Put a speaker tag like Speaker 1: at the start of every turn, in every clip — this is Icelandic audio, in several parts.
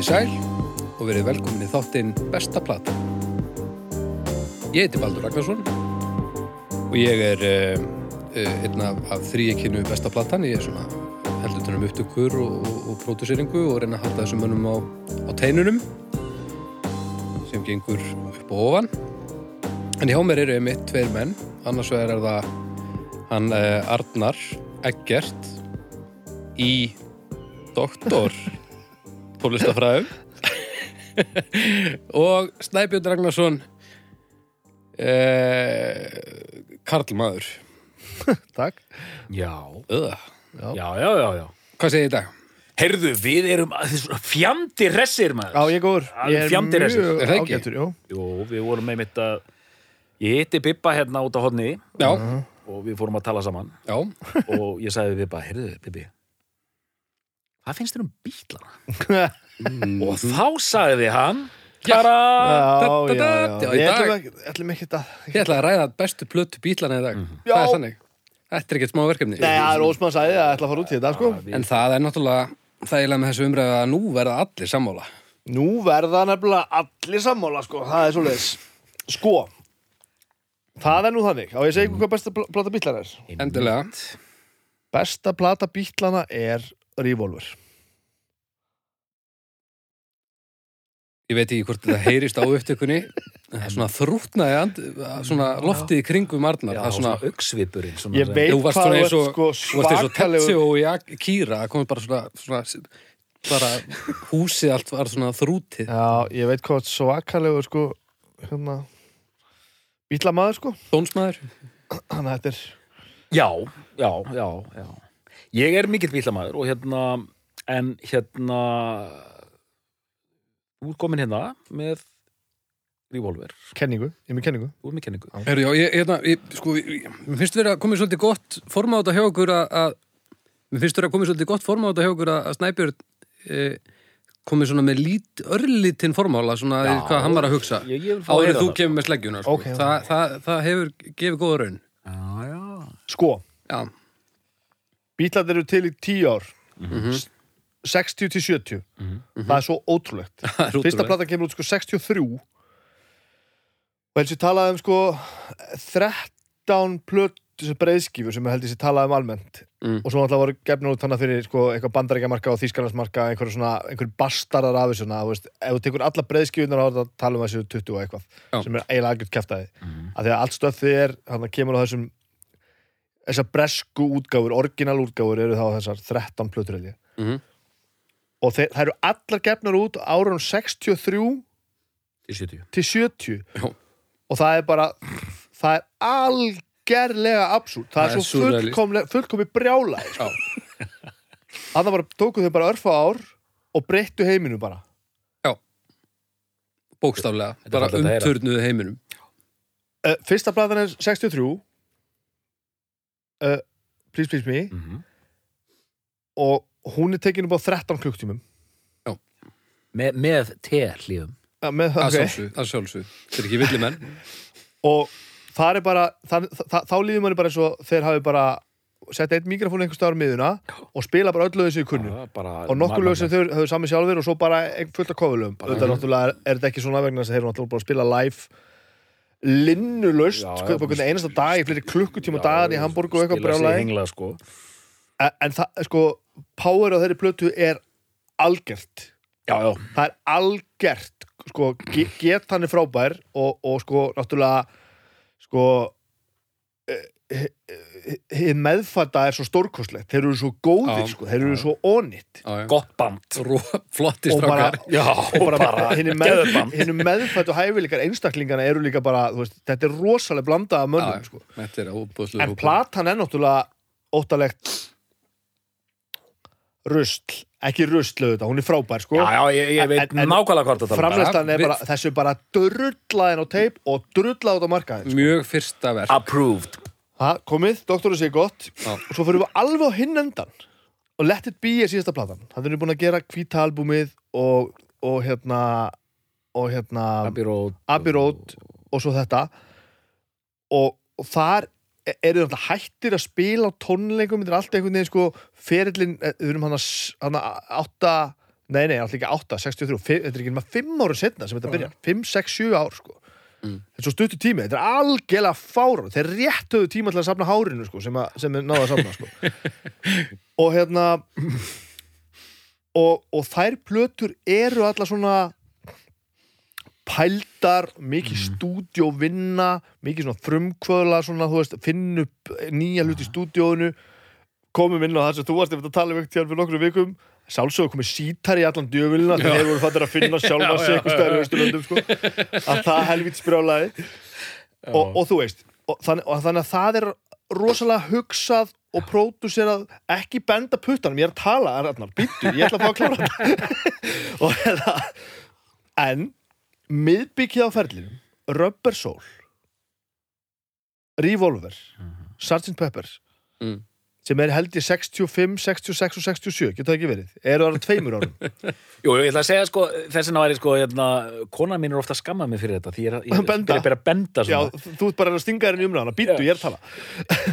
Speaker 1: Í sæl og verið velkomin í þáttinn Besta Plata. Ég heiti Baldur Ragnarsson og ég er uh, uh, einn af, af þrýekinu Besta Platan. Ég er svona heldur tennum upptökur og, og, og próduseringu og reyna að halda þessum mönnum á, á teinunum sem gengur upp og ofan. En hjá mér eru einmitt tveir menn, annars vegar er það hann uh, Arnar Eggert í doktor tólistafræðum og Snæbjörn Ragnarsson eh, Karlmaður
Speaker 2: Takk.
Speaker 3: Já,
Speaker 1: Öða.
Speaker 3: já, já, já, já.
Speaker 1: Hvað segir dag?
Speaker 3: Heyrðu, við erum fjandi hressir maður.
Speaker 2: Já, ég er góður. Ég er
Speaker 3: fjandi
Speaker 2: mjög
Speaker 1: Er það ekki?
Speaker 2: ágætur, jú.
Speaker 3: Jú, við vorum með mitt að ég hitti Bibba hérna út á hodni
Speaker 1: Já,
Speaker 3: og við fórum að tala saman
Speaker 1: já,
Speaker 3: og ég sagði við Bibba, heyrðu, Bibbi, hvað finnst þér um bílana? Og þá sagði hann bara,
Speaker 2: Ég ætlum ekki- ekki að...
Speaker 1: ég ætla að ræða bestu plötu bílana í dag
Speaker 2: Já.
Speaker 1: Það er sannig Þetta er ekkert smá verkefni
Speaker 2: Nei, það er Ósmann sagði að ætla að fara út í þetta, sko.
Speaker 1: En það er náttúrulega þægilega með þessu umræðu að nú verða allir sammála
Speaker 2: Nú verða nefnilega allir sammála, sko. Það er svoleiðis. Sko. Það er nú þannig. Á ég segi hvað besta pl- plata bílana er.
Speaker 1: Endilega
Speaker 2: Besta plata bílana er Revolver.
Speaker 1: Ég veit ekki hvort þetta heyrist á upptökunni Það er svona þrútnaði and, svona loftið í kringum Arnar
Speaker 3: já,
Speaker 1: Það er
Speaker 3: svona auksvipurinn. Svona,
Speaker 2: Ég veit
Speaker 1: þú varst
Speaker 2: hvað ert, sko,
Speaker 1: þú varst eins og
Speaker 2: svakalegur-
Speaker 1: Tetsi og Kira Það komið bara svona, svona bara húsið allt var svona þrútið
Speaker 2: Já, ég veit hvað svakalegur, sko, hérna, bílamaður, sko.
Speaker 1: Tónsmaður
Speaker 2: Þannig að þetta er...
Speaker 3: Já, já, já, já. Ég er mikill bílamaður og hérna, en hérna, þú ert komin hérna með revolver,
Speaker 2: Kenningu, ég er með kenningu.
Speaker 3: þú ert með kenningu.
Speaker 1: Herru, já, ég, hérna, ég, sko, ég, mér finnst verið að komið svolítið gott forma á þetta hjá okkur að, að mér finnst verið að komið svolítið gott forma á þetta hjá okkur að, Snæbjörn e, komið svona með lít, örlítinn formála svona
Speaker 3: Já,
Speaker 1: hvað hann var að hugsa en þú
Speaker 3: það.
Speaker 1: kemur með sleggjuna sko.
Speaker 2: Ok,
Speaker 1: Þa, það, það hefur gefið góða raun
Speaker 3: Já, já.
Speaker 2: Sko,
Speaker 1: Já,
Speaker 2: bílarnir eru til í tíu ár.
Speaker 1: Mhm.
Speaker 2: 60 til 70. Það er svo ótrúlegt. Fyrsta platan kemur út sko 63 og helst ég talaði um sko 13 plötu sem breiðskífur sem held ég sé talaði um almennt
Speaker 1: Mm.
Speaker 2: og svo náttúrulega voru gefnir út þannig fyrir sko eitthvað bandaríkjamarka og þýskarnarsmarka einhverju svona, einhverju bastarar af þessu ef þú tekur alla breiðskífunar á þetta tala um þessu 20 og eitthvað
Speaker 1: Já.
Speaker 2: sem er eiginlega algjört kæftæði
Speaker 3: Mhm.
Speaker 2: að því að allt stöðið er, hann kemur á þessum þessar bresku útgáfur orginal útgáfur eru þá þessar 13 plötur held ég.
Speaker 1: Mhm.
Speaker 2: og þeir, það eru allar gefnar út árunum 63
Speaker 3: Til 70.
Speaker 2: til 70
Speaker 1: Já.
Speaker 2: og það er bara það er algerlega absúrt það,
Speaker 1: Það
Speaker 2: er svo fullkomlega fullkomi brjála.
Speaker 1: Já,
Speaker 2: þannig bara tóku þau bara örfa ár og breyttu heiminu bara.
Speaker 1: Bókstaflega,
Speaker 3: Þetta er
Speaker 1: bara
Speaker 3: að
Speaker 1: umturnuðu heiminum.
Speaker 2: Uh, fyrsta platan er 63 uh, Please Please Me.
Speaker 3: Mm
Speaker 2: og hún er tekin upp á 13 klukktímum
Speaker 3: með, með
Speaker 2: með,
Speaker 1: að
Speaker 2: okay.
Speaker 1: sjálfsög, Þetta er ekki villi menn.
Speaker 2: Og það er bara það, það, þá líður manni bara eins og þeir hafi bara sett eitt mikrofón einhver staðar á miðuna og spila bara öll lögin sem ég kunnu og nokkur lög sem þau höfðu sami sjálfur og svo bara fullt af kofulögum. Þetta er náttúrulega, er, er þetta ekki svona vegna þess að þeir eru náttúrulega bara að spila live linnulaust,
Speaker 3: Já,
Speaker 2: sko, einasta dag í fleiri klukkutíma dagan í Hamburg og eitthvað
Speaker 3: hengla, sko.
Speaker 2: en, en það, sko, power á þeirri plötu er algjört
Speaker 3: Já, já.
Speaker 2: það er algjört sko, ge get hann er frábær og, og sko, náttúrulega sko hið meðfætta er svo stórkostlegt þeir eru svo góðir, sko, þeir eru svo onitt.
Speaker 3: Gott band.
Speaker 1: Ró- Flotti
Speaker 2: og bara, og hinn með,
Speaker 3: geðband.
Speaker 2: hinu meðfættu hæfileikar einstaklingana eru líka bara, þú veist, þetta er rosalega blandað af mönnum, sko.
Speaker 1: Þetta er
Speaker 2: En platan er náttúrulega óttalegt rusl, ekki rusl auðvitað, hún er frábær, sko.
Speaker 3: Já, já, ég, ég veit nákvæmlega hvort tala.
Speaker 2: Framleyslan er
Speaker 1: Við-
Speaker 2: bara, þessu er bara drullaðin á teip og drullað út á markaðin.
Speaker 1: Mjög fyrsta verk
Speaker 3: Approved.
Speaker 2: Það komið, doktoru sé gott,
Speaker 1: Já.
Speaker 2: og svo fyrir við alveg á hinn endan og Let It Be er síðasta platan. Það er búin að gera hvíta albúmið og, og hérna, og hérna,
Speaker 3: Abbey Road.
Speaker 2: Abbey Road og svo þetta. Og, og þar e- eru þetta hættir að spila á tónleikum. Þetta er alltaf einhvern veginn sko ferillin, eh, við erum hann að átta nei, nei, alltaf ekki 8, 63 fi- þetta er ekki maður 5 ára setna sem þetta byrjar. 5, 6, 7 ár sko
Speaker 1: Mm.
Speaker 2: þetta er svo stuttu tími, þetta er algjörlega fára þeir rétt höfðu tíma til að safna hárinu sko, sem, að, sem er náða að safna sko. og hérna og, og þær plötur eru alla svona pældar, mikið mm. stúdíóvinna mikið svona frumkvöðla svona, þú veist, finn upp nýja hlut í stúdíóinu komum inn á það sem þú varst eftir að tala um ekkert fyrir nokkru vikum sjálfsögur komið sítar í allan djöfulina þegar þeir voru fattir að finna sjálfa
Speaker 1: Já,
Speaker 2: sig eitthvað stæður í Östurlöndum sko. að það helvít sprjálaði. Og, og þú veist og þannig, og þannig að það er rosalega hugsað og pródúserað ekki benda puttanum, ég er að tala Arnar, býttu, ég ætla að fá að klára þetta. Og hérna en miðbyggið á ferlinum Rubber Soul Revolver Sgt. Pepper
Speaker 1: Mm.
Speaker 2: Sem er held ég 65, 66 og 67 getur það ekki verið, eru það tveimur árum
Speaker 3: Jú, ég ætla að segja sko, þess væri sko, hérna, konan mín er ofta að skamma mig fyrir þetta því ég er að, ég, ég er að benda
Speaker 2: Já, þú ert bara að stinga þér í umræðana, býttu,
Speaker 3: Já.
Speaker 2: ég er að tala.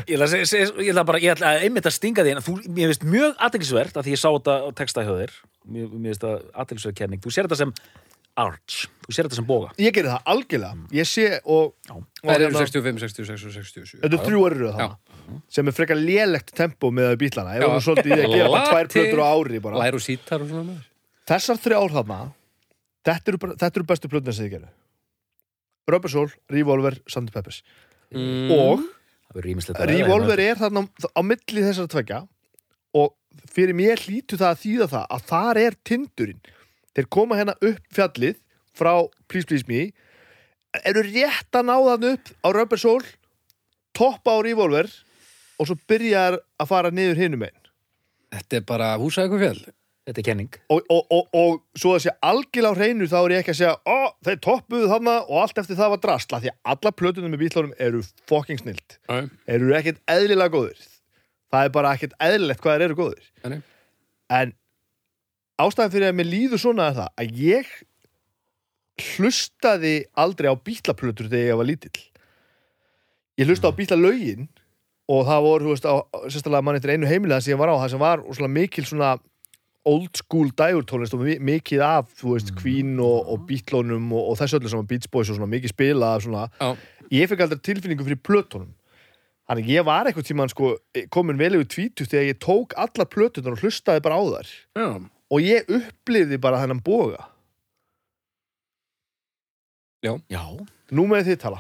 Speaker 3: Ég ætla, að segja, ég ætla bara, ég ætla að einmitt að stinga þú, mér finnst mjög aðeinsvert að því ég sá þetta á texta hjá þér. Mér, mér finnst það aðeinsvert kenning. Þú sér þetta sem arch, þú sér þetta sem boga?
Speaker 2: Ég gerir það algjörlega, ég sé og,
Speaker 1: Það eru
Speaker 2: hérna-
Speaker 1: 65, 66 og 67
Speaker 2: Þetta er þrjú orður það sem er frekar lélegt tempo með bílana ég var nú svolítið í að gera bara tvær plötur á ári bara.
Speaker 1: Lær og sítar og svona maður.
Speaker 2: þessar þrjár þarna þetta eru, bara- þetta eru bestu plötuna sem þið gerir Rubber Soul, Revolver, Sand Peppers.
Speaker 1: Mm.
Speaker 2: og Revolver er þarna á, milli þessara tveggja og fyrir mér hlýtu það að þýða það að þar er tindurinn þeir koma hérna upp fjallið frá Please Please Me. Eru rétt að ná þann upp á Rubber Soul toppa á Revolver og svo byrjar að fara niður hinum einn
Speaker 1: Þetta er bara húsæku fjall
Speaker 3: þetta er kenning.
Speaker 2: Og, og, og, og svo að sé algjörlega á hreinu þá er ég ekki að segja ó, þeir toppuðu þarna og allt eftir það var drastla því að alla plötunum með bílunum eru fucking snilt.
Speaker 1: Nei.
Speaker 2: eru ekkert eðlilega góðir. Það er bara ekkert eðlilegt hvað þeir eru góðir.
Speaker 1: Nei.
Speaker 2: en ástæðan fyrir að mér líður svona er það að ég hlustaði aldrei á bílaplötur þegar ég var lítill. Ég hlusta á bílalögin og það voru, þú veist, á, sérstaklega mann eftir einu heimilega sem ég var á, það sem var svona mikil svona old school dægurtónlist og mi- mikið af, þú veist, Queen og, og Beatlonum og, og þessu öllu saman Beach Boys og svona mikið spilað af svona. Ég fekk aldrei tilfinningu fyrir plötunum. Þannig ég var eitthvað tímann sko komin vel yfir tvítu þegar ég tók allar plötunar og hlustaði bara á þar
Speaker 1: Já.
Speaker 2: Og ég upplifði bara þennan boga.
Speaker 3: Já,
Speaker 2: nú með þið tala.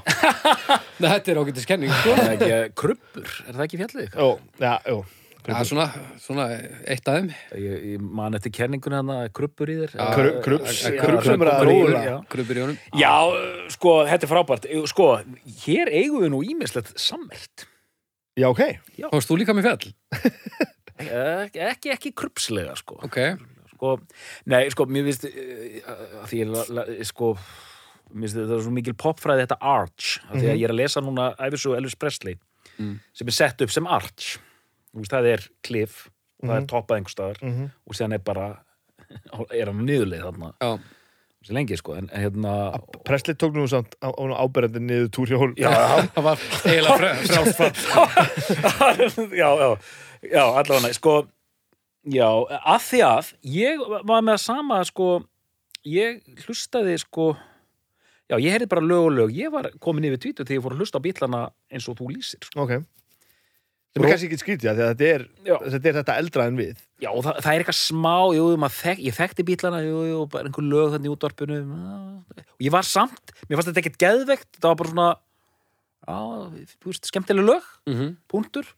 Speaker 1: Nei, Þetta er ágættis kenning. Sko.
Speaker 3: er það ekki krubbur? Er það ekki fjallið ykkar?
Speaker 2: Jó, já, jó
Speaker 1: Já, svona, svona eitt af þeim.
Speaker 3: Ég, ég man eftir kenningunni hann að krubbur í þér.
Speaker 1: Já,
Speaker 2: Kru- krubs-
Speaker 3: Já,
Speaker 2: krubs
Speaker 3: já,
Speaker 2: sem er að róla.
Speaker 3: já.
Speaker 1: Krubur í honum.
Speaker 3: Já, sko, þetta er frábært. Sko, hér eigum við nú ímislegt sammert.
Speaker 2: Já, ok.
Speaker 1: Fórst þú líka með fjall?
Speaker 3: ekki, ekki, ekki krupslega, sko.
Speaker 1: Ok
Speaker 3: sko, Nei, sko, mér finnst eh, að því ég, la- sko mér finnst þetta svo mikil popfræði þetta Arch, af því að ég er að lesa núna æfisug Elvis Presley
Speaker 1: Mm.
Speaker 3: sem er sett upp sem Arch. Þú veist, það er kliff og það er toppað einhver staðar
Speaker 2: Mhm.
Speaker 3: og síðan er bara er hann niðurleið þarna.
Speaker 1: Já,
Speaker 3: svo lengi, sko, en hérna
Speaker 2: Presley tók nú samt á, á áberandi niður túr hjá
Speaker 3: Já,
Speaker 1: það var eiginlega fre- frjálst fall.
Speaker 3: Já, já, já, allavega, sko, já, að því að ég var með að sama, sko, ég hlustaði, sko, já, ég heyrði bara lög og lög, ég var komin yfir tvítu þegar ég fór að hlusta á bílana eins og þú lýsir, sko.
Speaker 2: Ok. Sem er kannski ekki skrítið að þetta er, þetta er þetta eldra en við.
Speaker 3: Já, og það, það er eitthvað smá, jú, þek, ég þekkti bílana, jú, jú, bara einhver lög þannig útvarpinu, og ég var samt, mér fannst þetta ekkert geðveikt, það var bara svona, já, þú veist, skemmtileg lög,
Speaker 1: Mhm.
Speaker 3: punktur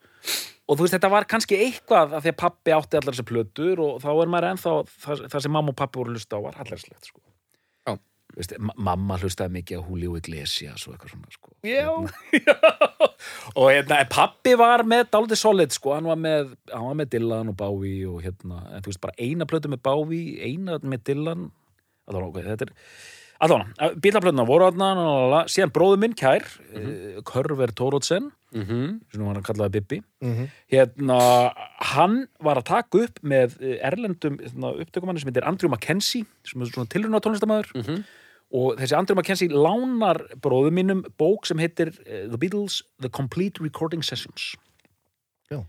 Speaker 3: og þú veist þetta var kannski eitthvað að því að pappi átti allar þessar plötur og þá er maður ennþá það, það sem mamma og pappi voru hlusta á var hallarslegt sko.
Speaker 1: Já.
Speaker 3: veist, ma mamma hlustaði mikið á Julio Iglesias og eitthvað svona sko.
Speaker 2: Já.
Speaker 3: og hérna, en pappi var með dálítið solid sko, hann var með, hann var með Dylan og Bowie og hérna, en þú veist bara eina plötu með Bowie, eina með Dylan allavega, ok, þetta er allavega, bílaplötuna voru þarna síðan bróður minn kær, mm -hmm. Körver Tórótsen
Speaker 1: Mhm.
Speaker 3: sem hann kallaði Bibbi
Speaker 2: Mhm.
Speaker 3: hérna, hann var að taka upp með eh, erlendum hérna, upptökumanni sem heitir Andrew Mackenzie sem er svona tilruna tónlistamæður
Speaker 1: Mhm.
Speaker 3: og þessi Andrew Mackenzie lánar bróðu mínum bók sem heitir uh, The Beatles The Complete Recording Sessions
Speaker 2: Já.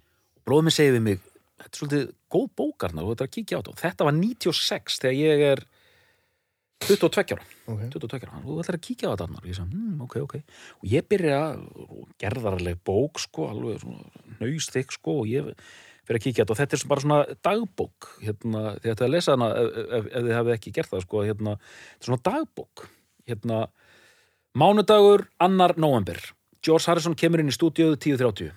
Speaker 3: bróðu minn segir við mig þetta er svolítið góð bókarnar og þetta var 96 þegar ég er 22 ára.
Speaker 2: Ok.
Speaker 3: 22 ára, þú ætlar að kíkja á þetta Arnar. ég sagði, hm, ok, ok. Og ég byrja gerðarleg bók sko, alveg nöysþykk sko og ég fyrir að kíkja á þetta. Og þetta er bara svona dagbók hérna, því að það lesa hana ef, ef, ef þið hafið ekki gert það sko hérna, þetta er svona dagbók. Hérna, mánudagur annar november George Harrison kemur inn í stúdíóðu 10.30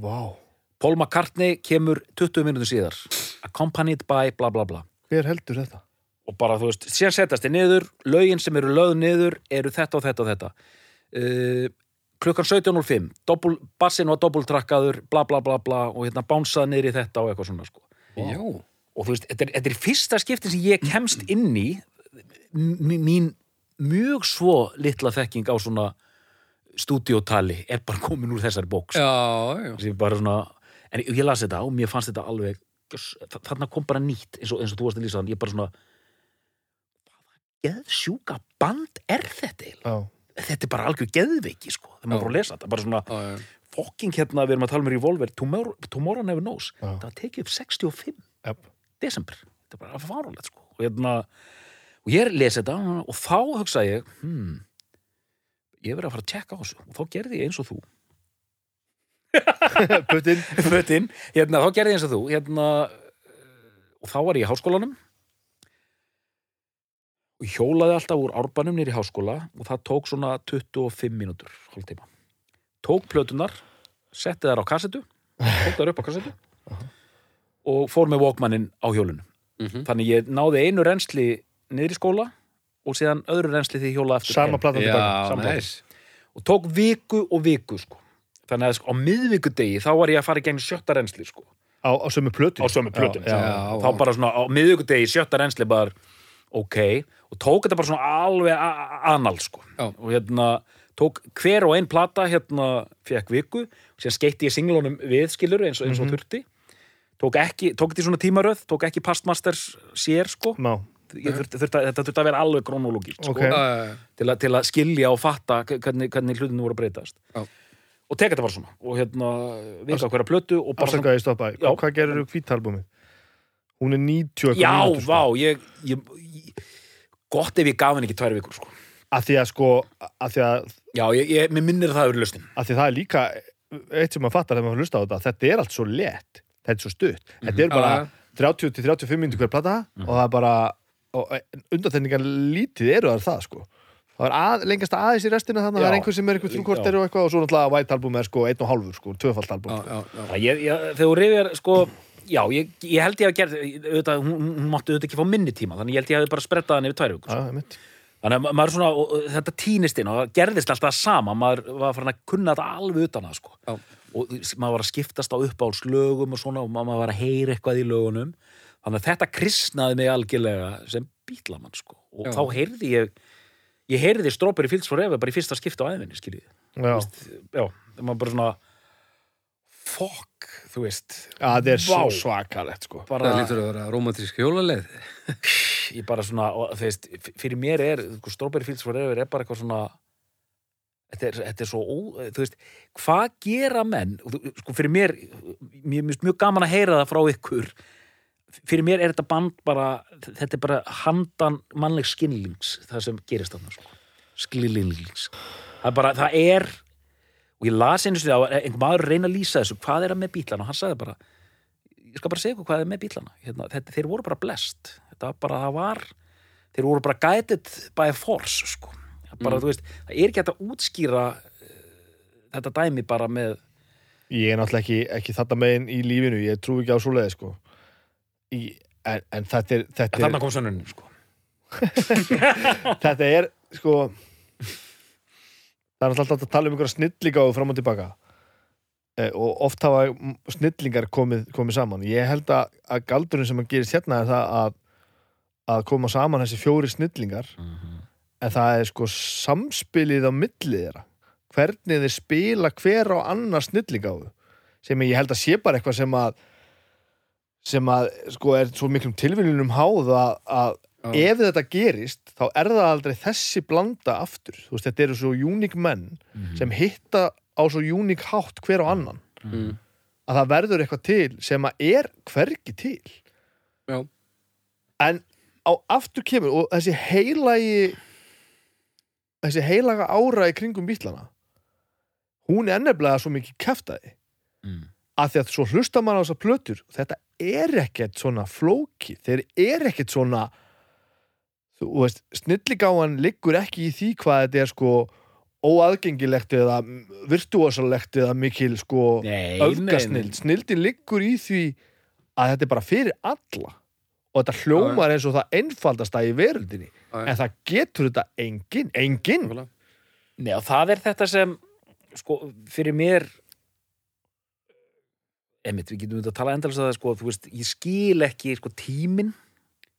Speaker 2: Vá,
Speaker 3: Paul McCartney kemur 20 minútur síðar. Accompanied by bla bla bla.
Speaker 2: Hver heldur þetta?
Speaker 3: Og bara þú veist, síðan setjast þið niður lögin sem eru lögð niður eru þetta og þetta og þetta. Uh, klukkan 17.05 doppul, bassin var doppultrakkaður bla bla bla bla og hérna bánsaði niður í þetta og eitthvað svona sko.
Speaker 1: Já,
Speaker 3: og þú veist, þetta er, þetta er fyrsta skiptin sem ég kemst inn í mín mjög svo litla þekking á svona stúdíótali er bara komin úr þessari bóks
Speaker 1: já, já.
Speaker 3: bara svona, en ég las þetta og mér fannst þetta alveg þarna kom bara nýtt eins og, eins og þú varst að lýsa þann, ég bara svona geðsjúka band er þetta?
Speaker 2: Já,
Speaker 3: Þetta er bara algjör geðveiki sko, þegar maður fór að lesa þetta, bara svona
Speaker 1: já, já.
Speaker 3: fokking hérna, við erum að tala um Revolver Tomorrow, Tomorrow Never Knows,
Speaker 2: Já.
Speaker 3: það var tekið upp 65
Speaker 2: Jáp.
Speaker 3: desember, þetta er bara fáránlegt sko. Og hérna, og ég lesi þetta og þá hugsa ég, hmm ég verið að fara að tjekka á þessu. Og þá gerði ég eins og þú.
Speaker 2: Putin.
Speaker 3: Fötin, hérna, þá gerði ég eins og þú. Hérna, og þá var ég í háskólanum hjólaði alltaf úr árbanum nýr í háskóla og það tók svona 25 mínútur hálftíma. Tók plötunar setti þær á kassetu tók þær upp á kassetu og fór með Walkmanin á hjólinu
Speaker 1: Mhm.
Speaker 3: þannig ég náði einu reynsli niður í skóla og síðan öðru reynsli því hjóla eftir
Speaker 2: Sama platan tilbaka
Speaker 3: og tók viku og viku sko. þannig að sko, á miðvikudegi þá var ég að fara í gegn sjötta reynsli sko
Speaker 2: Á, á sömu plötu
Speaker 3: á sömu
Speaker 2: já.
Speaker 3: þá bara svona á miðvikudegi sjötta reynsli bara ok, og tók þetta bara svona alveg anal sko
Speaker 1: Já.
Speaker 3: og hérna tók hver og ein plata hérna fekk viku og síðan skeitti ég singlunum við skilur eins og, eins og
Speaker 2: Mhm.
Speaker 3: þurfti tók ekki, tók þetta í svona tímaröð tók ekki pastmasters sér sko
Speaker 2: Ná,
Speaker 3: Ég þurfti, þurfti, að- þetta þurfti að vera alveg kronológist sko,
Speaker 2: Ok.
Speaker 1: Já, já, já.
Speaker 3: til, að, til að skilja og fatta hvernig, hvernig hlutinu voru að breytast
Speaker 1: Já.
Speaker 3: og teka þetta bara svona og hérna, vika hverja plötu og bara svona,
Speaker 2: afsakaði stoppa. Hvað gerir þú kvítalbumi? Hún er 90 eitthvað
Speaker 3: já,
Speaker 2: mínútur, sko.
Speaker 3: vá ég, ég, ég, gott ef ég gaf henni ekki tvær vikur sko.
Speaker 2: Af því að sko Af því að,
Speaker 3: já, ég, ég, mér minnir að það eru lustin
Speaker 2: að því að það er líka eitt sem maður fattar þegar maður hlusta á þetta þetta er allt svo lett, þetta er svo stutt þetta er bara
Speaker 1: Já, já.
Speaker 2: 30-35 minnir hver plata og það er bara undanþenningar lítið eru það það sko það er að, lengast aðeins í restina þannig að það er einhver sem er einhver
Speaker 3: Já.
Speaker 2: þrjúkorter og eitthvað og svo náttúrulega White Album er sko einn og hálfur sko, tvöfald album
Speaker 1: Já,
Speaker 2: sko.
Speaker 1: já, já.
Speaker 3: Já, ég, ég, þegar þú rifjar sko já, ég, ég held ég að gera auðvitað, hún, hún mátti auðvitað ekki fá minni tíma þannig ég held ég að bara spretta hann yfir tvær vikur
Speaker 2: Já, einmitt.
Speaker 3: Þannig að ma- maður svona, og, þetta týnist inn og það gerðist alltaf sama, maður var farin að kunna þetta alveg utan að sko.
Speaker 1: Já.
Speaker 3: Og maður var að skiptast á uppáhaldslögum og svona og maður var að heyra eitthvað í lögunum. Þannig að þetta kristnaði mig algjörlega sem bítlamann sko. Og
Speaker 1: Já.
Speaker 3: þá heyrði ég, ég heyrði Strawberry Fields Forever bara í fyrsta skipta á æðinni, skiljið.
Speaker 2: Já.
Speaker 3: Já, maður bara svona, fuck, þú veist.
Speaker 2: Já, það er svo
Speaker 3: Vá.
Speaker 2: svakalegt sko
Speaker 3: Bara,
Speaker 1: Það lítur að vera romantísk hjólaleið.
Speaker 3: ég bara svona, og, þú veist, fyrir mér er sko, Strawberry Fields Forever er bara eitthvað svona þetta er, þetta er svo ó, þú veist, hvað gera menn sko fyrir mér mér finnst mjög gaman að heyra það frá ykkur fyrir mér er þetta band bara þetta er bara handan mannleg skilnings það sem gerist þarna sko. skilnings það er bara, það er og ég las einu sinni á einhver maður reyna að lýsa þessu, hvað er það með bílana og hann sagði bara ég skal bara segja ykkur hvað er með bílana hérna, þetta, þeir voru bara blest þetta var bara, var þeir voru bara guided by force sko. bara,
Speaker 1: Mm.
Speaker 3: veist, það er ekki hægt að útskýra uh, þetta dæmi bara með
Speaker 2: Ég er náttúrulega ekki, ekki þetta megin í lífinu ég trú ekki á svoleiði sko í, en, en þetta er þetta er,
Speaker 3: þarna kom sönnunin sko.
Speaker 2: þetta er sko það er alltaf að tala um einhverja snillinga og fram og tilbaka. Eh, og oft hafa snillingar komið, komið saman. Ég held að, að galdurinn sem að gerist hérna er það að, að koma saman þessi fjóri snillingar en það er sko samspilið á millið þeirra. Hvernig þeir spila hver á annar snillingáðu sem ég held að sé bara eitthvað sem að sem að sko er svo miklum tilviljunum háð að, að
Speaker 1: Já.
Speaker 2: ef þetta gerist þá er það aldrei þessi blanda aftur þú veist þetta eru svo uník menn
Speaker 3: Mhm.
Speaker 2: sem hitta á svo uník hátt hver á annan
Speaker 1: Mm.
Speaker 2: að það verður eitthvað til sem að er hvergi til
Speaker 1: Já.
Speaker 2: en á aftur kemur og þessi heilagi þessi heilaga ára í kringum bílana hún er nefnilega svo mikið kæftæði
Speaker 3: mm.
Speaker 2: að því að svo hlusta maður á þessar plötur þetta er ekkert svona flóki þeir er ekkert svona þú veist, snilligáan liggur ekki í því hvað þetta er sko óaðgengilegt eða virtuosalegt eða mikil sko
Speaker 3: Nei,
Speaker 2: öfgasnild, snildin liggur í því að þetta er bara fyrir alla og þetta hljómar eins og það einfaldasta í veröldinni. En það getur þetta engin, engin.
Speaker 3: Nei, og það er þetta sem sko, fyrir mér emitt, við getum þetta að tala endalins að það, sko, þú veist, ég skil ekki sko, tíminn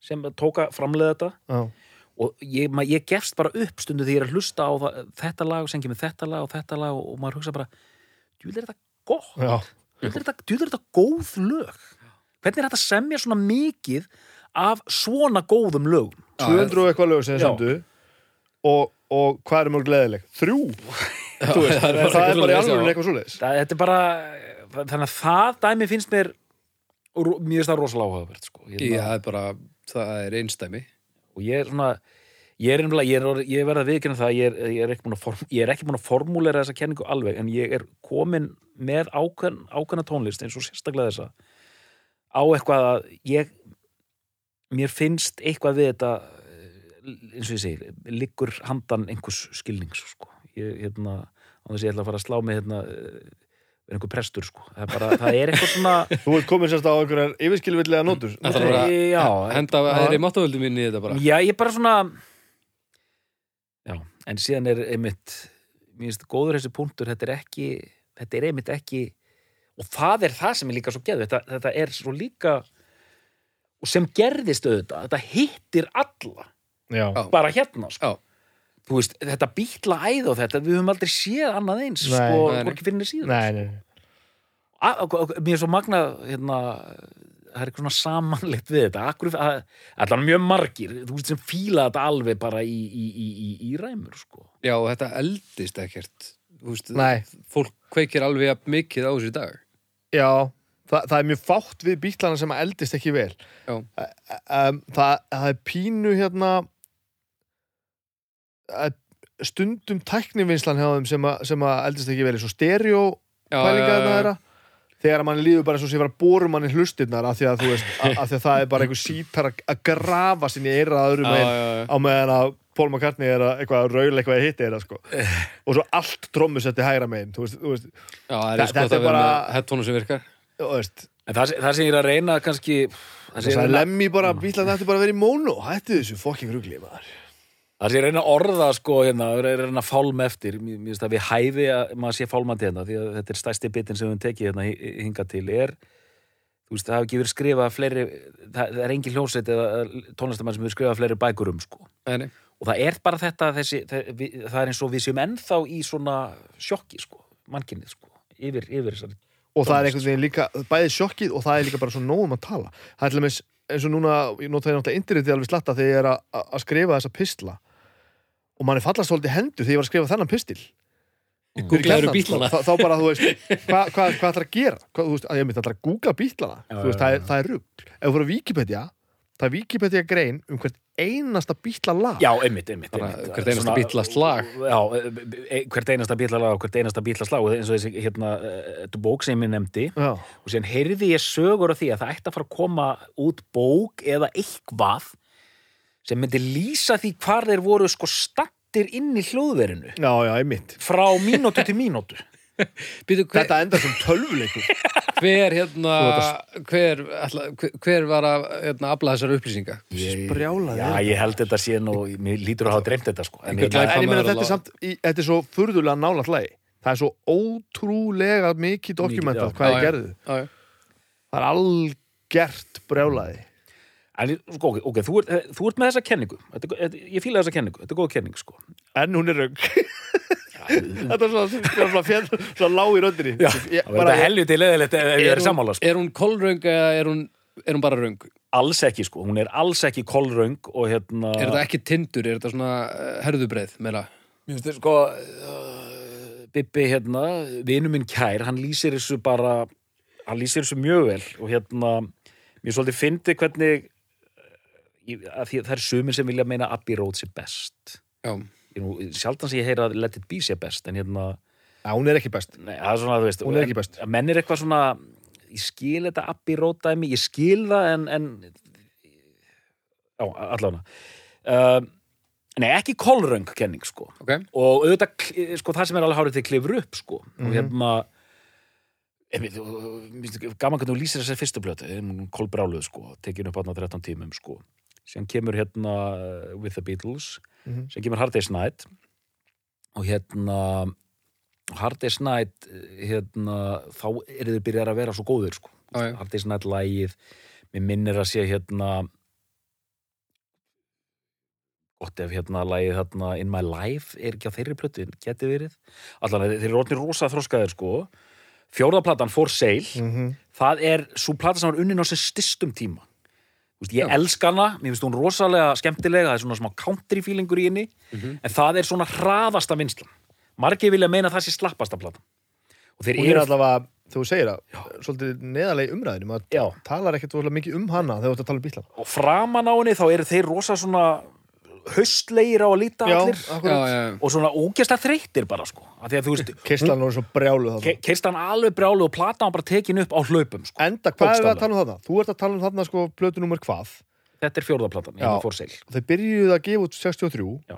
Speaker 3: sem tóka framlega þetta
Speaker 2: Já.
Speaker 3: og ég, ma, ég gefst bara upp stundu því ég er að hlusta á það, þetta lag og sengi með þetta lag og þetta lag og, og maður hugsa bara djúl er þetta gott,
Speaker 2: Já.
Speaker 3: djúl er þetta, er góð lög hvernig er þetta að semja svona mikið af svona góðum lögum
Speaker 2: 200 og eitthvað lög sem þið
Speaker 3: Já.
Speaker 2: sendu og, og hvað er mjög gleðileg? Þrjú Þú veist,
Speaker 1: það er
Speaker 2: það,
Speaker 1: bara
Speaker 2: er bara í
Speaker 1: já.
Speaker 2: alveg eitthvað svoleiðis
Speaker 3: þetta er bara þannig að það dæmi finnst mér mjög stað rosalega áhugavert sko. ég,
Speaker 1: Já, það er bara, það er einstæmi
Speaker 3: og ég er svona ég er, er, er verið að viðkynna það ég er, ég, er ekki búin að er formúlera þessa kenningu alveg en ég er komin með ákveðn, ákveðna tónlist eins og sérstaklega þessa á eitthvað að ég mér finnst eitthvað við þetta eh, eins og ég segi, liggur handan einhvers skilnings sko. ég, hérna, á þess að ég ætla að fara að slá mig hérna, eh, einhver prestur sko. það, er bara, það er eitthvað svona
Speaker 2: Þú ert komin sérst á einhverjar yfirskilvillega nótur
Speaker 1: Það þarf bara
Speaker 3: Já,
Speaker 1: að henda
Speaker 2: Já.
Speaker 1: aðri máttavöldum inn í þetta bara
Speaker 3: Já, ég er bara svona Já, en síðan er einmitt mér finnst góður þessi punktur þetta er ekki, þetta er einmitt ekki og það er það sem er líka svo geð þetta, þetta er svo líka og sem gerðist auðvitað þetta hittir alla,
Speaker 2: Já.
Speaker 3: bara hérna sko.
Speaker 1: Já.
Speaker 3: Þú veist, þetta bítla æð og þetta við höfum aldrei séð annað eins
Speaker 2: Nei.
Speaker 3: sko,
Speaker 1: Nei,
Speaker 3: hvorki fyrir niður síðan
Speaker 2: nei, nei
Speaker 3: A- og- og- mér er svo magnað hérna, það er eitthvað svona samanleitt við þetta allan mjög margir þú veist sem fíla þetta alveg bara í, í, í, í, í ræmur sko.
Speaker 1: Já, og þetta eldist ekkert Þú veist,
Speaker 2: Nei.
Speaker 1: Fólk kveikir alveg mikið á þessu í dag
Speaker 2: Já, það, það er mjög fátt við bílana sem að eldist ekki vel
Speaker 1: Já.
Speaker 2: um, það, það er pínu hérna stundum tæknivinnslan hjá þeim sem, að- sem að eldist ekki vel eins og stereo
Speaker 1: Já,
Speaker 2: pælinga
Speaker 1: já,
Speaker 2: þetta
Speaker 1: já.
Speaker 2: þeirra þegar mann líður bara eins og sé var að bóru manni hlustirnar af því að veist, að, að því að það er bara einhver sítar að, að grafa sinni í eira öðrum
Speaker 1: Já,
Speaker 2: megin
Speaker 1: já, já.
Speaker 2: á meðan að Paul McCartney er að eitthvað að raula eitthvað að hitta eira sko. og svo allt trommusetti hægra megin þú veist, þú veist,
Speaker 1: það
Speaker 2: Þa-
Speaker 1: er sko
Speaker 2: þetta
Speaker 1: að
Speaker 2: er bara-
Speaker 1: headphone sem virkar
Speaker 2: veist
Speaker 3: það, það sem ég er að reyna kannski það sem
Speaker 2: Það
Speaker 3: ég er að reyna,
Speaker 2: Lemmy bara, bara að vera í mónu Hættu þessu fokking rugli maður
Speaker 3: það er að reyna að orða sko, hérna, er reyna að fálma eftir mér finnst að við hæfi að maður sé fálmandi hérna því að þetta er stærsti bitin sem við höfum tekið hérna hi- hingað til er þú veist, það hafa ekki verið skrifað fleiri það, það er engin hljónsveit eða tónlistamann sem hefur skrifað fleiri bækur um sko.
Speaker 1: Nei, nei.
Speaker 3: og það er bara þetta þessi, það, við, það er eins og við séum ennþá í svona sjokki sko, mannkinnið sko, yfir, yfir þessari
Speaker 2: Og það er einhvern veginn líka, bæði sjokkið og það er líka bara svo nógum að tala Það er til dæmis, eins og núna, ég nota það náttúrulega internetið alveg slatta þegar ég er að, að- að skrifa þessa pistla og manni fallast svolítið hendur þegar ég var að skrifa þennan pistil.
Speaker 1: Googlaðu bílana
Speaker 2: þá, þá bara, þú veist, hvað hva, hva ætlar að gera? Hvað, þú veist, að ég myndi ætlar að googla bílana
Speaker 3: Já,
Speaker 2: Þú veist, það er, það er rugg Ef þú fyrir að Wikipedia, það er Wikipedia grein um hvert einasta bíla lag.
Speaker 3: Já, einmitt, einmitt, einmitt.
Speaker 1: hvert einasta bítlaslag.
Speaker 3: Já, e- e- hvert einasta bítlaslag og hvert einasta bítlaslag og eins og þessi hérna, eh, þetta bók sem ég nefndi.
Speaker 2: Já,
Speaker 3: og síðan heyrði ég sögur af því að það ætti að fara að koma út bók eða eitthvað sem myndi lýsa því hvar þeir voru sko stattir inn í hljóðverinu.
Speaker 2: Já, já, einmitt.
Speaker 3: Frá mínútu til mínútu.
Speaker 1: Býtu, hver,
Speaker 2: Þetta endar sem tölvuleikur.
Speaker 1: Hver hérna hver, ætla, hver, hver var að hérna, afla þessar upplýsinga?
Speaker 2: Brjálaði
Speaker 3: Já, ég held þetta síðan og mér lítur að hafa dreymt þetta sko. En
Speaker 1: Einhver
Speaker 3: hérna,
Speaker 1: glæpa-
Speaker 2: En ég meina þetta er samt, í, þetta er svo furðulega nálægt lagi. Það er svo ótrúlega mikið dokumentað
Speaker 3: já.
Speaker 2: hvað
Speaker 1: Já,
Speaker 2: ég
Speaker 1: já.
Speaker 2: gerði.
Speaker 1: Já, já.
Speaker 2: Það er algert brjálaði
Speaker 3: en, sko, ok, þú, ert, þú ert með þessa kenningu þetta, er- þetta, ég fíla þessa kenningu, þetta er góð kenning sko
Speaker 2: En hún er raung Þetta er svona, svona, fjall, svona lág í röndinni
Speaker 3: það þetta helviti leðilegt ef ég er sammála sko.
Speaker 1: er hún kolröng eða er hún, er hún bara röng?
Speaker 3: alls ekki sko, hún er alls ekki kolröng og hérna
Speaker 1: Er þetta ekki tindur? Er þetta svona herðubreið meira?
Speaker 3: Mér finnst þetta sko uh, Bibbi hérna, vinu minn kær hann lýsir þessu bara hann lýsir þessu mjög vel og hérna, mér svolítið fyndi hvernig að því, að það er sumir sem vilja meina Abbey Road sé best nú, sjaldan sem ég heyra að Let It Be sé best en hérna,
Speaker 2: Já, hún er ekki best
Speaker 3: nei, það er svona, veist
Speaker 2: Hún er ekki best.
Speaker 3: að menn er eitthvað svona ég skil þetta Abbey Road dæmi ég skil það en, en já, allavega uh, nei, ekki kolröng kenning, sko
Speaker 1: ok
Speaker 3: og auðvitað, sko, það sem er alveg hárið til klifur upp, sko, og hérna einmitt, og- finnst gaman hvernig þú lýsir þessari fyrstu blötu, hún kolbráluð, sko, tekin upp á 13 tímum, sko sem kemur hérna uh, With the Beatles
Speaker 2: Mhm.
Speaker 3: sem kemur Hard Day's Night og hérna Hard Day's Night eh, hérna, þá eru þið byrjar að vera svo góður, sko
Speaker 1: já.
Speaker 3: Hard Day's Night lægið mér minnir að sé hérna gott ef hérna lægið hérna In My Life er ekki á þeirri plötu, geti verið allan þeir eru orðnir rosa þroskaðir sko fjórðaplatan For Sale
Speaker 2: Mhm.
Speaker 3: það er svo plata sem var unnin á sem stistum tíma veist, ég elska hana, mér finnst hún rosalega skemmtilega, það er svona smá country feelingur í henni, en það er svona hraðasta vinslan. Margir vilja meina að það sé slappasta platan. Og þeir
Speaker 2: er
Speaker 3: eru
Speaker 2: allavega, þú segir það Svolítið neðarlega umræðinu Maður
Speaker 3: Já.
Speaker 2: talar ekkert mikið um hana Þegar þú ert að tala um bílana
Speaker 3: og framan á henni þá eru þeir rosa svona haustlegir á að líta allir.
Speaker 1: Já, já,
Speaker 3: og svona ógæslega þreyttir bara sko. Að því að veist,
Speaker 2: Keislan er svo brjálu
Speaker 3: keist hann alveg brjálu og platan var bara tekin upp á hlaupum sko.
Speaker 2: Enda, hvað er það að tala um þarna? Þú ert að tala um þarna sko plötu nummer hvað?
Speaker 3: Þetta er fjórðaplatan,
Speaker 2: Já.
Speaker 3: hérna fór seil.
Speaker 2: Og þeir byrjuðu að gefa út 63
Speaker 3: Já.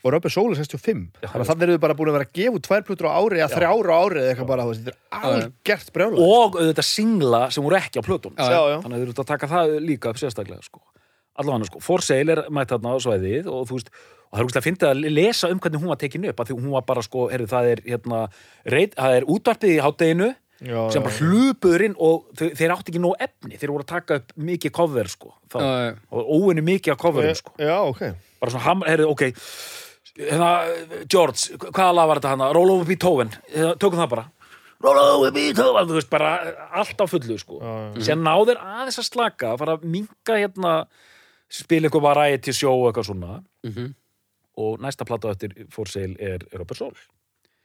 Speaker 2: og Röppi Sól er 65 þannig að þannig eru þau bara búin að vera að gefa út tvær plötur á ári eða þrjá ára á ári eða eitthvað bara þetta er algert brjálu
Speaker 3: og auðvitað singla sem voru ekki á plötun
Speaker 1: Já,
Speaker 2: já, já.
Speaker 3: þannig að þeir eru að taka það líka upp sérstaklega sko. Allavega sko, for sale er mætt þarna á svæðið og þú veist og það er úrslega að finna að lesa um hvernig hún var tekin upp að því hún var bara sko, heyrðu, það er hérna, reit, það er útvarpið í hátteginu
Speaker 2: Já,
Speaker 3: sem bara hlupuður inn og þau, þeir átti ekki nóg efni þeir voru að taka upp mikið cover sko, þá,
Speaker 1: Já,
Speaker 3: og óvinni mikið af coverum sko.
Speaker 2: já, ok.
Speaker 3: Bara svona, ham- heyrðu, ok hérna, George, hvaða lag var þetta hana? Roll over Beethoven, hérna, tökum það bara. Beethoven, þú veist, bara allt á fullu, sko. Sem náður aðeins að slaka, fara að minka hérna, spila eitthvað variety show og eitthvað svona.
Speaker 1: Mhm.
Speaker 3: og næsta plata eftir For Sale er Rubber Soul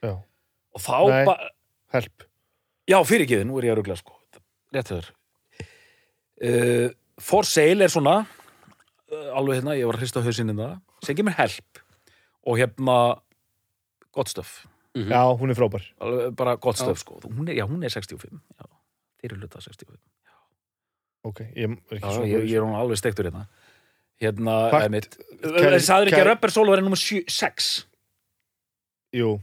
Speaker 2: já,
Speaker 3: og þá
Speaker 2: Nei.
Speaker 3: bara
Speaker 2: help.
Speaker 3: Já, fyrirgeðu, nú er ég að rugla sko. Rétt þér uh, For Sale er svona uh, alveg hérna, ég var að hrista hausinn það sem kemur help. Og hérna gott stöf
Speaker 2: já, hún er frábær.
Speaker 3: Alveg bara gott stöf sko. Hún er, já, hún er 65 já, þeir eru hluta 65
Speaker 2: ok, ég er ekki
Speaker 3: já,
Speaker 2: svo
Speaker 3: ég, ég er hún alveg stektur hérna hérna, emitt
Speaker 2: Kæri-
Speaker 3: það er ekki að Rubber Soul verið nummer 6
Speaker 2: jú,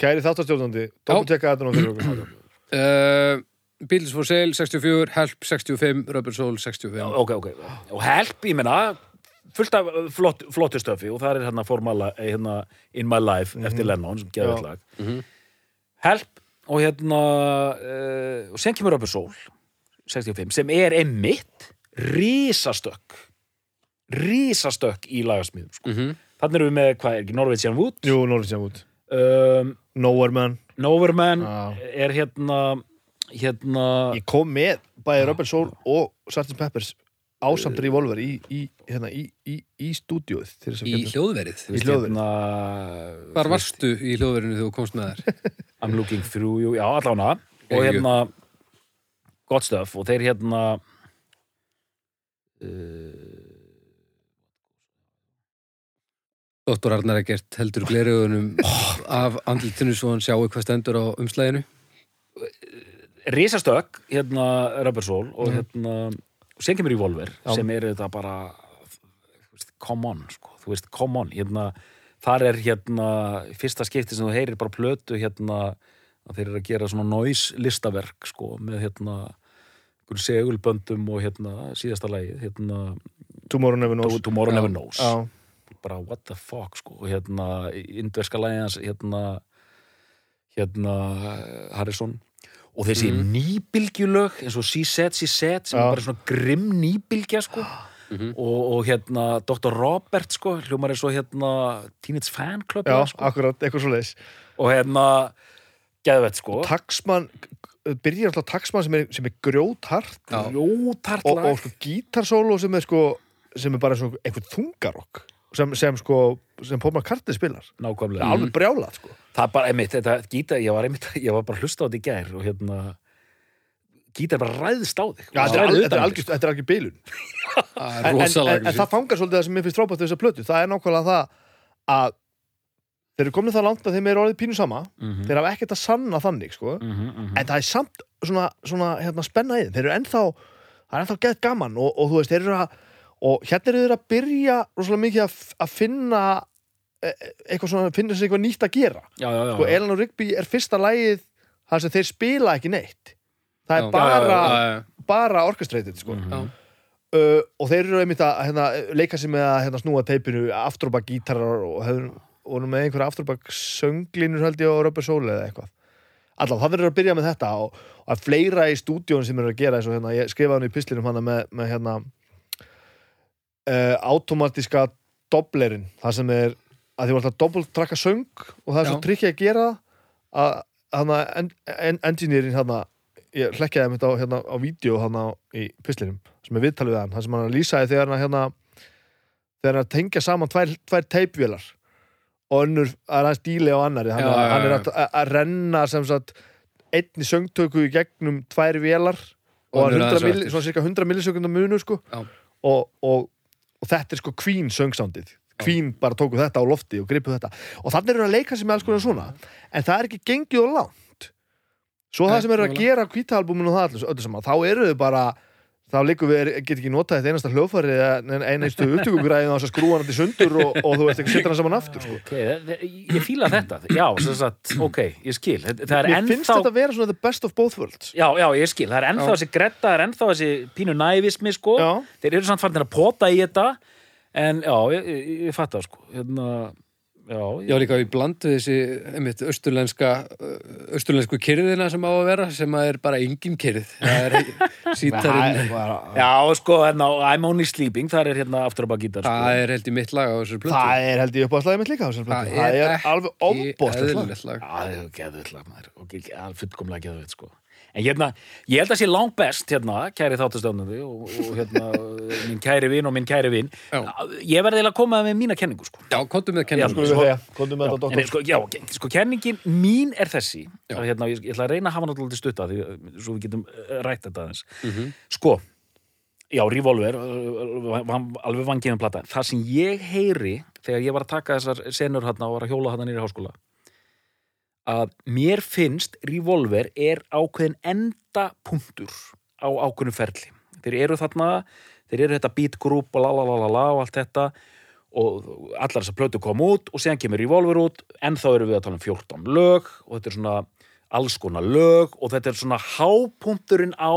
Speaker 2: kæri þáttastjórnandi doppeltekka þetta okkur
Speaker 1: Uh, Beatles for Sale 64, Help 65, Rubber Soul 65
Speaker 3: ok, ok, og help, ég menna fullt af flott, flottu stöfi og það er hérna, formala, hérna In My Life eftir Lennon sem geður
Speaker 2: Já.
Speaker 3: lag.
Speaker 1: Mhm.
Speaker 3: help og hérna uh, og sen kemur Rubber Soul 65 sem er einmitt risastökk risastökk í lagasmíðum sko.
Speaker 1: Mhm.
Speaker 3: þannig erum við með, hvað er ekki, Norwegian Wood
Speaker 2: jú, Norwegian Wood
Speaker 3: um,
Speaker 2: Nowhere Man
Speaker 3: Noverman
Speaker 2: Já.
Speaker 3: er hérna hérna
Speaker 2: ég kom með bæði Röppi Sól og Sgt. Peppers ásamt Revolver í, í, hérna, í, í, í að
Speaker 1: Í hljóðverið
Speaker 2: í
Speaker 3: hérna,
Speaker 1: Hvar varstu í hljóðverinu þegar þú komst með þær?
Speaker 3: I'm looking through you, já allána og hérna gott stöf og þeir hérna uh,
Speaker 1: Dóttor Arnar Egert heldur glerugunum af andlitinu svo hann sjáu hvað stendur á umslæðinu
Speaker 3: risastökk, hérna Rubber Soul og
Speaker 2: Mhm.
Speaker 3: hérna og sen kemur Revolver
Speaker 2: Já.
Speaker 3: sem er þetta bara þú veist, come on, sko, þú veist, come on hérna, þar er hérna í fyrsta skipti sem þú heyrir bara plötu hérna að þeir eru að gera svona noise listaverk sko, með hérna segulböndum og hérna síðasta lagið, hérna
Speaker 2: Tomorrow Never Knows
Speaker 3: Tomorrow. Never Knows
Speaker 2: Já,
Speaker 3: bara what the fuck sko og hérna indverska lægjans hérna hérna Harrison og þessi
Speaker 1: Mhm.
Speaker 3: nýbylgjulög eins og She Said, She Said sem
Speaker 2: Já.
Speaker 3: er bara svona grimm nýbylgja sko
Speaker 1: Mhm.
Speaker 3: og, og hérna Dr. Robert sko hljómar er svo hérna Teenage Fan Club
Speaker 2: já,
Speaker 3: sko.
Speaker 2: akkurat, eitthvað svo leiðis
Speaker 3: og hérna geðvett sko
Speaker 2: Taxman, byrjar alltaf Taxman sem er, sem er grjóthart
Speaker 1: Já.
Speaker 3: ljótart
Speaker 2: og,
Speaker 3: lag
Speaker 2: og sko gítarsólo sem er sko sem er bara svo eitthvað þungarokk sem, sem sko, sem Paul McCartney spilar.
Speaker 3: Nákvæmlega.
Speaker 2: Alveg brjálað sko.
Speaker 3: Það er bara, einmitt, þetta gíta, ég var einmitt, ég var bara hlusta á þetta í gær og hérna gítar bara ræðist á þig.
Speaker 2: Þetta er, er
Speaker 3: um
Speaker 2: algjör, þetta er algjör bilun.
Speaker 1: Það
Speaker 2: en,
Speaker 1: er
Speaker 2: en, en, en það fangar svolítið það sem mér finnst frábært við þessa plötu. Það er nákvæmlega það að þeir eru komin það langt að þeim er orðið pínu sama.
Speaker 3: Mhm,
Speaker 2: þeir hafa ekkert að sanna þannig sko.
Speaker 3: mhm, mhm.
Speaker 2: en það er samt svona, svona hérna, spenna í þeim. Þeir eru ennþá, það er ennþá gett gaman og, og þú veist, þeir eru að og hérna eru þeir að byrja rosalega mikið að, að finna e- eitthvað svona, finna sér eitthvað nýtt að gera
Speaker 3: já, já, já,
Speaker 2: sko. Elan og Rigby er fyrsta lagið þar sem þeir spila ekki neitt það er
Speaker 1: Já.
Speaker 2: bara,
Speaker 1: Já, já, já, já.
Speaker 2: bara orkestreitið sko.
Speaker 3: Mhm.
Speaker 1: Já.
Speaker 2: uh, og þeir eru einmitt að hérna, leika sér með að hérna, snúa teipinu aftur og bak gítarar og hefur voru með einhverja aftur og bak sönglínur held ég og Röpur Sól eða eitthvað allavega það verður að byrja með þetta og, og að fleira í stúdíón sem eru að gera eins og hérna, ég skrifaði hann í pislinum hana með, með hérna uh, automatiska doblerinn, það sem er að því var alltaf doppeltrakka söng og það er
Speaker 1: Já.
Speaker 2: svo trikkið að gera að hana, en, en, engineerin hana, ég hlekkjaði mitt á, hérna, á vídeo hana í pislinum sem er viðtalið við hann, það sem hann lýsaði þegar hann hérna, þegar hann tengja saman tvær, tvær teipvélar og önnur, er hans díli á annari hann,
Speaker 1: Já, já,
Speaker 2: hann er að, að- að renna sem sagt einni söngtöku í gegnum tvær vélar og
Speaker 1: Önnur
Speaker 2: 100
Speaker 1: aðeins á
Speaker 2: milli, svona cirka 100 millisekundar munur sko. Og, og, og þetta er sko Queen söngsándið Queen bara tóku þetta á lofti og gripu þetta. Og þannig eru að leika með alls konar svona en það er ekki gengið og langt. Svo það sem eru að gera á kvítalbuminu og það allir, öllu saman, þá eru þau bara þá líku við, get ekki notað þetta einasta hljófari en eineistu upptökugræðin á þess að skrúa hann til sundur og, og þú veist ekki setja hann saman aftur sko.
Speaker 3: Ok, þe- þe- ég fíla þetta Já, sagt, ok, ég skil Þetta- Það er
Speaker 2: Mér finnst
Speaker 3: ennþá
Speaker 2: þetta að vera svona the best of both worlds
Speaker 3: Já, já, ég skil, það er ennþá
Speaker 1: Já.
Speaker 3: þessi gretta, það er ennþá þessi pínu nævismi, sko. Þeir eru samt farin að pota í þetta, en já, ég, ég, ég fatt það, sko. Hérna, já,
Speaker 1: Já, líka í bland við þessi einmitt austurlenska austurlensku kyrðina sem á að vera sem að er bara engin kyrð það er sítarinn
Speaker 3: já, sko, hérna, I'm only sleeping, það er hérna aftur á bak gítar, sko.
Speaker 1: það er held í mitt lag á þessari plötu
Speaker 2: Það er held ég upp á slæði mitt líka á þessari plötu.
Speaker 1: Það
Speaker 2: Það
Speaker 1: er
Speaker 2: er alveg
Speaker 3: Já, það er geðvitt lag, ge- ge- fullkomlega geðvitt, sko. En hérna, ég held að sé langt best, hérna, kæri þáttastöfnandi og, og hérna, minn kæri vin og minn kæri vin.
Speaker 1: Já.
Speaker 3: Ég verði að koma með mína kenningu, sko.
Speaker 1: Já, komdu með kenningu
Speaker 2: við segja, komdu með þetta
Speaker 3: sko, já, ok, sko, kenningin mín er þessi að, hérna, ég, ég ætla að reyna að hafa náttúrulega stutta því, uh, svo við getum uh, rætt þetta aðeins
Speaker 1: Mhm.
Speaker 3: sko, já, Revolver uh, alveg vangiðum plata það sem ég heyri þegar ég var að taka þessar senur hérna og var að hjóla hérna nýri háskóla að mér finnst Revolver er ákveðin endapunktur á ákveðinu ferli. Þeir eru þarna, þeir eru þetta beat group og la la la la la og allt þetta og allar þessar plötu kom út og síðan kemur Revolver út. En þá eru við að tala um 14 lög og þetta er svona alls konar lög og þetta er svona hápunkturinn á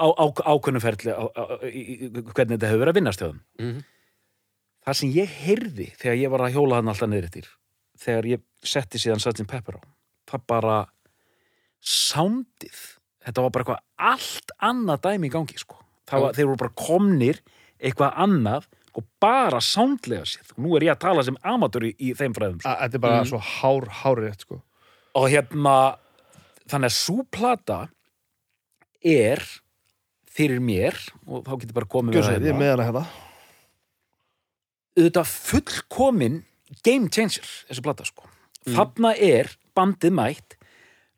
Speaker 3: á, á ákveðnu ferli á, á, í, hvernig þetta hefur verið að vinnast hjá þeim.
Speaker 1: Mhm.
Speaker 3: það sem ég heyrði þegar ég var að hjóla hann alltaf niður eftir þegar ég setti síðan Sgt. Pepper á. Það bara sándið þetta var bara eitthvað allt annað dæmi í gangi sko. Var, þeir voru bara komnir eitthvað annað og bara sándlega séð. Og nú er ég að tala sem amateur í, þeim fræðum sko.
Speaker 2: Þetta er bara svo hár, hár rétt sko.
Speaker 3: Og hérna þannig að svo plata er fyrir mér og þá getur bara komið
Speaker 2: Gjör
Speaker 3: með það
Speaker 2: hana hérna.
Speaker 3: Auðvitað fullkomin game changer, þessi plata sko. þarna er bandið mætt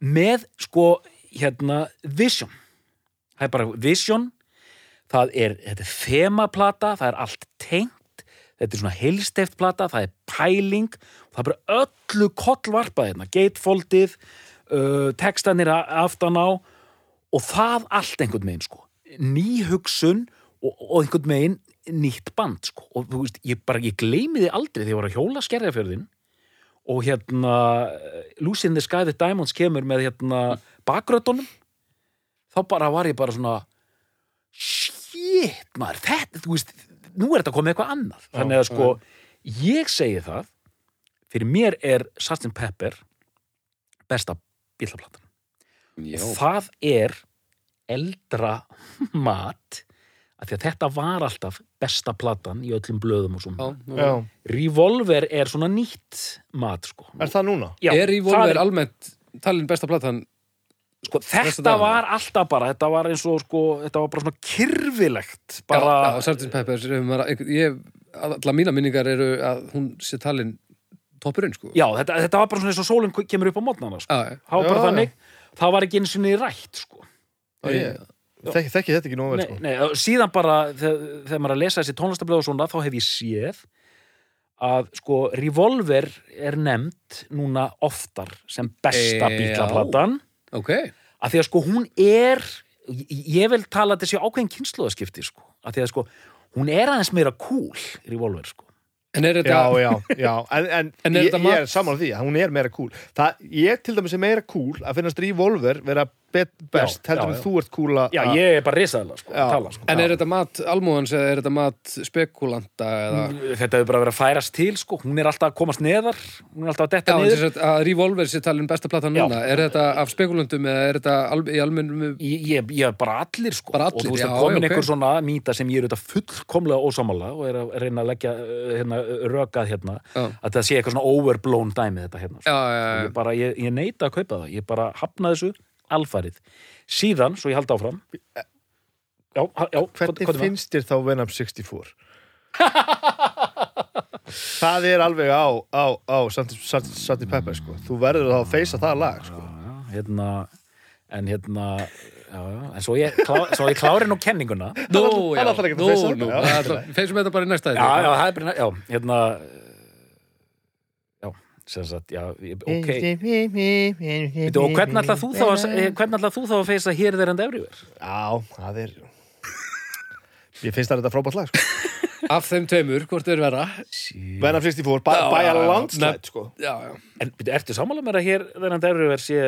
Speaker 3: með sko hérna vision. Það er bara vision það er, þetta er þemaplata það er allt tengt þetta er svona heilsteft plata, það er pæling það er bara öllu kollvarpað hérna, gatefoldið uh, textanir aftan á og það allt einhvern megin sko. Ný hugsun og, og einhvern megin nýtt band sko. Og þú veist, ég bara, ég gleymi því aldrei þegar ég var að hjóla skerðafjörðin og hérna Lucy in the Sky the Diamonds kemur með hérna bakrötunum þá bara var ég bara svona shit maður, þetta, þú veist nú er þetta komið eitthvað annað. Þannig að sko, ég segi það fyrir mér er Sgt. Pepper besta bílaplatan
Speaker 1: Já,
Speaker 3: það er eldra mat því að þetta var alltaf besta platan í öllum blöðum og
Speaker 1: já,
Speaker 3: svona
Speaker 1: já.
Speaker 2: Já.
Speaker 3: Revolver er svona nýtt mat sko.
Speaker 2: Er það núna?
Speaker 3: Já,
Speaker 1: Er í
Speaker 3: það
Speaker 1: volver almennt talin besta platan
Speaker 3: sko, þetta var alltaf bara þetta var eins og sko, þetta var bara svona kyrfilegt
Speaker 1: bara,
Speaker 3: bara,
Speaker 1: Já, Sgt. Peppers ég, Alla mína minningar eru að hún sé talin toppurinn sko
Speaker 3: já, þetta, þetta var bara svona eins og sólinn kemur upp á mótnana sko.
Speaker 1: Já, já.
Speaker 3: það var bara
Speaker 2: Já,
Speaker 3: þannig, það var ekki eins og niður rætt sko.
Speaker 2: Ég þekki, þekki þetta ekki nógu vel
Speaker 3: nei,
Speaker 2: sko.
Speaker 3: nei, og síðan bara þegar, þegar maður er að lesa þessi tónlistablöð og svona þá hef ég séð að sko Revolver er nefnd núna oftar sem besta
Speaker 1: E,
Speaker 3: bílaplatan.
Speaker 1: Ok,
Speaker 3: að því að sko hún er ég- vil tala að þessi ákveðin kynnslóðaskipti sko, að því að sko hún er aðeins meira cool Revolver sko.
Speaker 1: En er þetta
Speaker 2: Já, já, já, en, en,
Speaker 1: En er
Speaker 2: ég,
Speaker 1: þetta
Speaker 2: ég er saman á því að hún er meira cool. Það, Ég til dæmis er meira cool að finnast Revolver vera bet, best
Speaker 3: Já,
Speaker 2: heldur
Speaker 3: já,
Speaker 2: en
Speaker 3: já.
Speaker 2: þú ert að
Speaker 3: já, ég er bara risaðlega sko,
Speaker 2: Já.
Speaker 3: tala sko
Speaker 1: En er þetta mat almúðans eða er þetta mat spekulanta eða
Speaker 3: þetta hefur bara verið að færast til sko hún er alltaf að komast neðar hún er alltaf að
Speaker 1: Já,
Speaker 3: detta niður
Speaker 1: þess að, Revolver sé talin besta platan
Speaker 3: Já.
Speaker 1: núna er þetta af spekulantum eða er þetta al, í almennum
Speaker 3: Ég, ég, ég bara allir sko
Speaker 1: Bara
Speaker 3: og
Speaker 1: allir,
Speaker 3: þú veist
Speaker 1: já,
Speaker 3: að komin
Speaker 1: já,
Speaker 3: einhver svona mýta sem ég er auðvitað fullkomlega ósámála og er að reyna að leggja uh, hérna, rökað hérna
Speaker 1: Já.
Speaker 3: að það sé eitthvað svona overblown dæmi þetta hérna sko.
Speaker 1: Já, já,
Speaker 3: Og
Speaker 1: já,
Speaker 3: ég, bara, ég, ég neita að kaupa það, ég bara hafna þessu alfarið. Síðan, svo ég haldi áfram Já, já
Speaker 2: Hvernig
Speaker 3: hvað
Speaker 2: finnst þér þá Venom 64? það er alveg á, á, á Sati Pepper sko. Þú verður þá að feysa það lag sko.
Speaker 3: Já, hérna en hérna já, já, en svo ég, klá, svo ég klári nú kenninguna
Speaker 1: Nú,
Speaker 2: Það
Speaker 1: já,
Speaker 2: er alltaf ekki að
Speaker 1: nú,
Speaker 2: feysa
Speaker 1: nú Feysum þetta bara í næsta
Speaker 3: já, já, það er bara, já, hérna já, sem sagt, já, ég- ok Veitu, og hvernig ætlað þú þá eh, hvernig ætlað þú þá að feysa hér þeir enda everywhere?
Speaker 2: Já, það er Ég finnst það þetta frábært lag sko.
Speaker 1: Af þeim tveimur, hvort er vera
Speaker 2: Venom 64, by,
Speaker 1: Já,
Speaker 2: by
Speaker 1: já,
Speaker 2: a
Speaker 1: já.
Speaker 2: landslide sko.
Speaker 1: Já, já
Speaker 3: En byrju, ertu sammála mér að hér þeir enda everywhere sé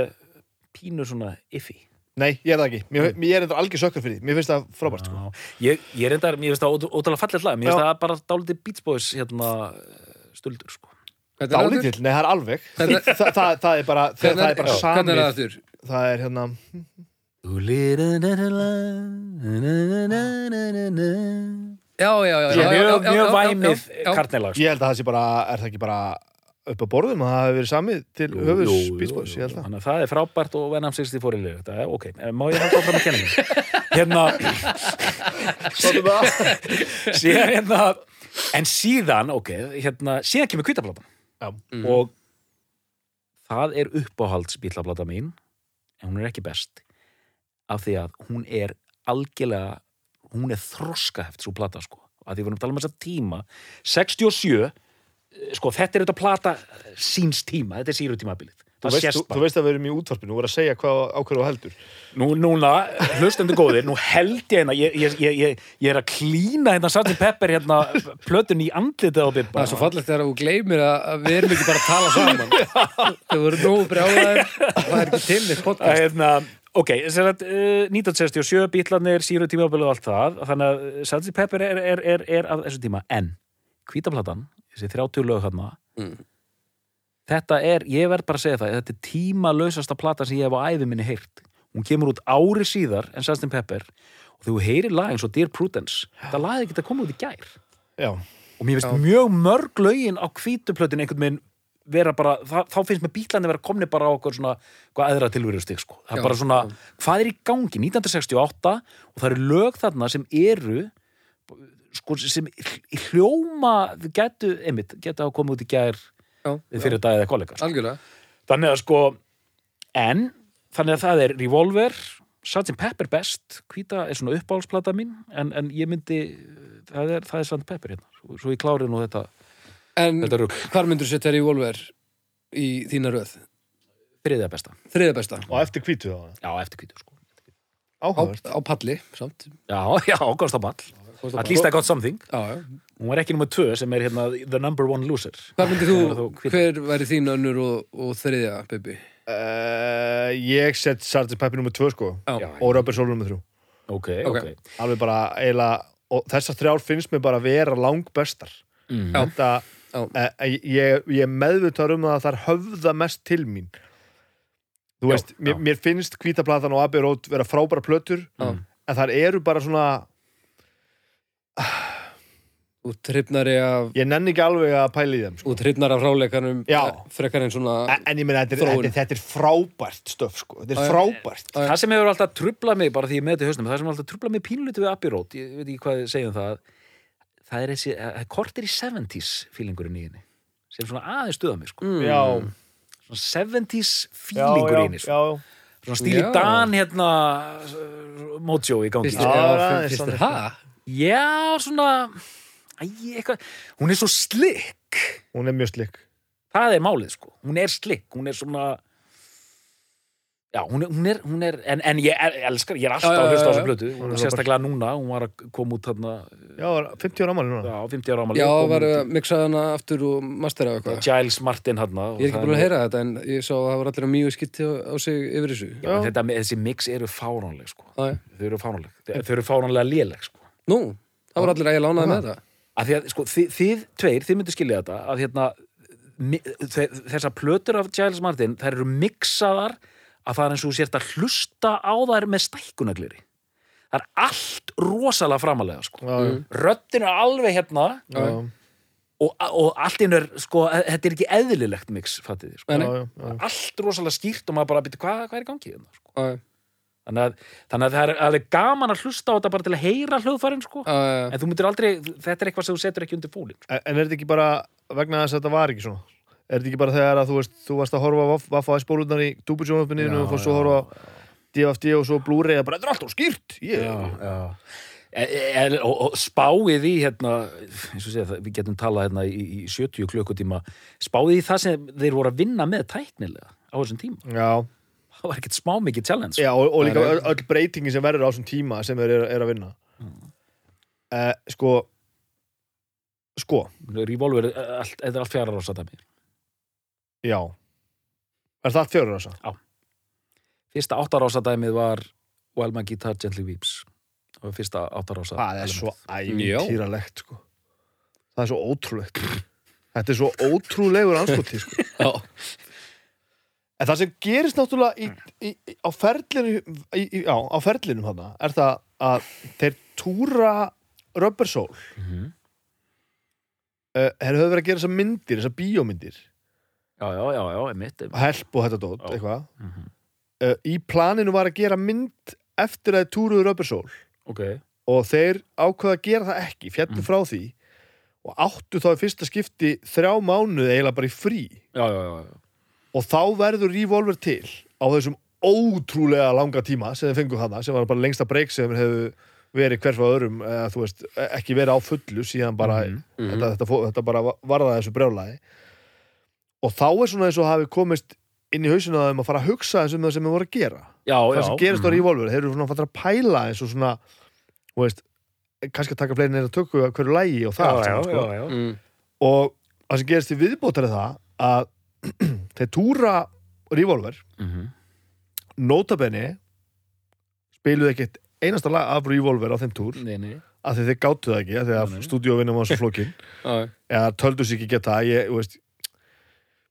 Speaker 3: pínu svona iffi?
Speaker 2: Nei, ég er það ekki Mér, ég er þetta algjör sökkar fyrir því Mér finnst það frábært sko.
Speaker 3: Já, ég, ég er enda, mér finnst það ótrúlega fallið lag, mér finnst það bara dálítið Beach Boys hérna stuldur, sko.
Speaker 1: Er?
Speaker 2: Dálítill, nei það er alveg Þa, það, það, það er bara, það, er bara
Speaker 1: hvernig er það
Speaker 2: samið
Speaker 1: aftur?
Speaker 2: Það er hérna.
Speaker 1: Já, já, já, já,
Speaker 3: Mjög, mjög væmið kartnelag.
Speaker 2: Ég held að það sé bara, er það ekki bara upp á borðum að það hefur verið samið til höfus
Speaker 3: jú,
Speaker 2: ég held það
Speaker 3: Þannig að það er frábært og Venom 64 í liður. Þetta er ok. Eh, Má ég halda áfram að kenna mér? Hérna, síðan hérna, en síðan, ok, hérna, síðan kemur kvítaplatan.
Speaker 1: Mm.
Speaker 3: Og það er uppáhaldsbílaplata mín, en hún er ekki best, af því að hún er algjörlega, hún er þroskaheft svo plata, sko. Að því við erum að tala um þessa tíma, 67, eh, sko, þetta er auðvitað plata síns tíma, þetta er síru tímabilið.
Speaker 2: Þú
Speaker 3: Það
Speaker 2: veist,
Speaker 3: sést
Speaker 2: þú,
Speaker 3: bara.
Speaker 2: þú veist að við erum í útvarpinu og voru að segja hvað ákveður og heldur
Speaker 3: Nú, núna, hlustendur góðir, nú held ég hérna, ég, ég, ég, ég, er að klína hérna Sgt. Pepper hérna plötun í andlitið á
Speaker 1: Það
Speaker 3: Bibba.
Speaker 1: er svo fallegt þegar þú gleymir að við erum ekki bara að tala saman Þau voru nógu brjálæðir Það er ekki til
Speaker 3: Að,
Speaker 1: podcast
Speaker 3: hérna, ok, sem að uh, 1967 bítlarnir, síru tímabilið og allt það, þannig að uh, Sgt. Pepper er, er, er, er af þessu tíma, en hvítaplatan, þessi 30 lög hérna,
Speaker 1: Mm.
Speaker 3: Þetta er, ég verð bara að segja það, þetta er tímalausasta plata sem ég hef á æfi minni heyrt. Hún kemur út ári síðar en Sgt. Pepper og þú heyrir lag eins og Dear Prudence, þetta lag er ekki að koma út í gær.
Speaker 2: Já,
Speaker 3: og mér finnst mjög mörg lögin á hvítuplötin einhvern veginn vera bara, það, þá finnst mér bílandi vera komni bara á okkur svona, hvað eðra tilveru stig sko. það er bara svona, hvað er í gangi 1968 og það eru lög þarna sem eru sko, sem hljóma getu, einmitt, getu að koma út í gær við fyrir dagið eða kollega sko.
Speaker 1: algjörlega
Speaker 3: þannig að sko en, þannig að það er Revolver Sgt. Pepper best hvíta er svona uppáhaldsplata mín en, en ég myndi, það er, það er Sgt. Pepper hérna, svo, svo ég klári nú þetta
Speaker 1: En
Speaker 3: þetta
Speaker 1: hvar myndur setja Revolver í þína röð?
Speaker 3: þriðja besta
Speaker 1: Þriða besta
Speaker 2: og eftir hvítu þá
Speaker 3: Já, eftir hvítu sko.
Speaker 1: á,
Speaker 2: Áhugavert
Speaker 1: á palli, samt
Speaker 3: Já, já, ágast á ball At least I got something
Speaker 1: Já, já
Speaker 3: Hún var ekki nummer tvö sem er hérna The number one loser
Speaker 1: Hvað myndir
Speaker 3: Það
Speaker 1: þú, hver væri þín önnur og, og þriðja, Bibi?
Speaker 2: uh, Ég set Sgt. Pepper nr. 2 sko
Speaker 1: Já,
Speaker 3: Já,
Speaker 2: og Rubber Soul nr. 3
Speaker 3: Ok,
Speaker 1: Ok.
Speaker 3: ok
Speaker 2: Alveg bara eiginlega og þessar þrjár finnst mér bara vera langbestar
Speaker 3: mm.
Speaker 1: Já.
Speaker 2: Þetta
Speaker 1: Já.
Speaker 2: uh, ég, ég meðvitaður um að það er höfða mest til mín Þú
Speaker 3: Já,
Speaker 2: veist, mér,
Speaker 3: já.
Speaker 2: mér finnst hvítaplatan og Abbey Road vera frábæra plötur
Speaker 1: Já.
Speaker 2: en það eru bara svona
Speaker 1: Þú trippnari af
Speaker 2: ég nenni ekki alveg að pæla í þeim sko.
Speaker 1: Þú trippnar af fráleikanum
Speaker 2: Já.
Speaker 1: Frekar en svona
Speaker 2: en, en ég meina, þetta, er- þetta, er frábært stöf sko. þetta
Speaker 1: Já,
Speaker 2: er
Speaker 1: já.
Speaker 2: frábært
Speaker 1: Já, já.
Speaker 3: Það sem hefur alltaf trublað mig, bara því ég með þetta í hausnum Það sem hefur alltaf trublað mig pínlutu við Road Ég veit ekki hvað segjum það Það er þessi, kortir í 70s feelingurinn í henni sem svona aðeins stuða mig sko.
Speaker 1: mm.
Speaker 2: já,
Speaker 3: svona 70s
Speaker 2: já,
Speaker 3: feelingur
Speaker 2: já,
Speaker 3: í henni sko.
Speaker 2: já,
Speaker 3: svona stíli
Speaker 1: Já.
Speaker 3: Dan hérna mojo í gangi
Speaker 1: Finnst
Speaker 2: Já, er
Speaker 1: já,
Speaker 2: svona?
Speaker 3: Já, æ, eitthvað, hún er svo slikk
Speaker 2: hún er mjög slikk
Speaker 3: það er málið sko, hún er slikk hún er svona já, hún er, hún er, hún er en, en ég el- elskar, ég er alltaf
Speaker 1: Já, já,
Speaker 3: að hlusta á
Speaker 1: já,
Speaker 3: þessu
Speaker 1: já.
Speaker 3: blötu
Speaker 2: Hún er
Speaker 3: sérstaklega núna, hún var að koma út þarna
Speaker 2: já, 50 ára ammali núna
Speaker 3: já, 50 ára ámali
Speaker 1: Já, var að mixa hana aftur og mastera eitthvað.
Speaker 3: Giles Martin hann
Speaker 1: Ég er ekki búin að heyra þetta en ég sá að það var allir að mjög skitti á, á sig yfir þessu.
Speaker 3: Já, en þetta, þessi mix eru fáránleg sko.
Speaker 1: Já, já.
Speaker 3: þau eru fáránleg, þau eru fáránlega léleg sko.
Speaker 1: Nú, það var allir að ég lánaði með það.
Speaker 3: að því að sko, þið, þið tveir, þið myndir skilja þetta að hérna þessar plötur af Giles Martin þær eru mixaðar að það er eins og þú sért að hlusta á þær með stækkunagliri það er allt rosalega framalega sko.
Speaker 2: já, já,
Speaker 3: röddin er alveg hérna
Speaker 2: já, já,
Speaker 3: og, og allt inn er sko, þetta er ekki eðlilegt mix fattið þið, sko.
Speaker 1: Nei.
Speaker 2: já, já.
Speaker 3: allt rosalega skýrt og maður bara byrja hvað, hvað er í gangi hérna, sko.
Speaker 1: Já, já.
Speaker 3: Þannig, að, þannig að það er alveg gaman að hlusta á þetta bara til að heyra hljóðfærin sko.
Speaker 1: Já.
Speaker 3: en þú myndir aldrei, þetta er eitthvað sem þú setur ekki undir fólin sko.
Speaker 2: En en er þetta ekki bara vegna þess að þetta var ekki svona? Er þetta ekki bara þegar að þú veist, þú varst að horfa á Vaffa S-bólurnar í dúbusjónöfninu og fórst svo að horfa DFD og svo Blu-ray þetta er alltaf skýrt ég,
Speaker 3: já. E, e, og, og spáið í hérna, eins og segja, við getum talað hérna í, í 70 klukkutíma spáið í það sem þeir voru að vinna með tæknilega á þessum tíma
Speaker 2: Já,
Speaker 3: það var ekkert smá mikið challenge.
Speaker 2: Já og, og líka öll, öll breytingin sem verður á þessum tíma sem þeir eru er að vinna. Eh, Sko Sko,
Speaker 3: Revolver, eh, allt, þetta er allt fjara ára satami
Speaker 2: já. Er það allt fjörur þessa?
Speaker 3: fyrsta áttarása dæmið var While My Guitar Gently Weeps. Það var fyrsta áttarása
Speaker 2: Það er svo
Speaker 1: Já.
Speaker 2: ævintýralegt sko. Það er svo ótrúlegt. Þetta er svo ótrúlegur anskoti sko.
Speaker 1: Já,
Speaker 2: En það sem gerist náttúrulega í, í, í, á ferlinu í, í, já, á ferlinum þarna er það að þeir túra Rubber Soul
Speaker 3: Mhm.
Speaker 2: uh, þeir höfðu verið að gera þessar myndir, þessar bíómyndir
Speaker 3: já, já, já, já, emitt
Speaker 2: help og þetta dót,
Speaker 3: Já.
Speaker 2: eitthvað
Speaker 3: Mhm.
Speaker 2: uh, í planinu var að gera mynd eftir að þeir túruðu Rubber Soul
Speaker 3: ok,
Speaker 2: og þeir ákveða að gera það ekki fjallu
Speaker 3: Mm.
Speaker 2: frá því og áttu þá í fyrsta skipti þrjá mánuði eiginlega bara í frí
Speaker 3: já, já, já, já.
Speaker 2: Og þá verður Revolver til á þessum ótrúlega langa tíma sem þeir fengu hana, sem var bara lengsta breyk sem hefðu verið hver frá öðrum eða, þú veist, ekki verið á fullu síðan bara,
Speaker 3: Mhm.
Speaker 2: þetta, þetta, fó- þetta bara varða þessu brjálæði og þá er svona eins og hafi komist inn í hausinu að þeim að fara að hugsa eins um það sem þeir voru að gera
Speaker 3: já,
Speaker 2: það
Speaker 3: já
Speaker 2: sem gerist á
Speaker 3: mhm.
Speaker 2: Revolver, þeir eru svona að fara að pæla eins og svona, þú veist kannski að taka fleiri neina tökku að hverju lægi og það
Speaker 3: já,
Speaker 2: allt
Speaker 3: já,
Speaker 2: saman, sko.
Speaker 3: já, já.
Speaker 1: mm,
Speaker 2: og það sem gerist í viðbótar er það að þeir túra Revolver
Speaker 3: Mhm.
Speaker 2: notabenni spiluðu ekkert einasta lag af Revolver á þeim túr
Speaker 3: nei, nei
Speaker 2: af því þeir gáttu það ekki, að
Speaker 3: nei.
Speaker 2: stúdíóvinnum var svo flókin
Speaker 1: já, já.
Speaker 2: eða töldu sig ekki geta ég, veist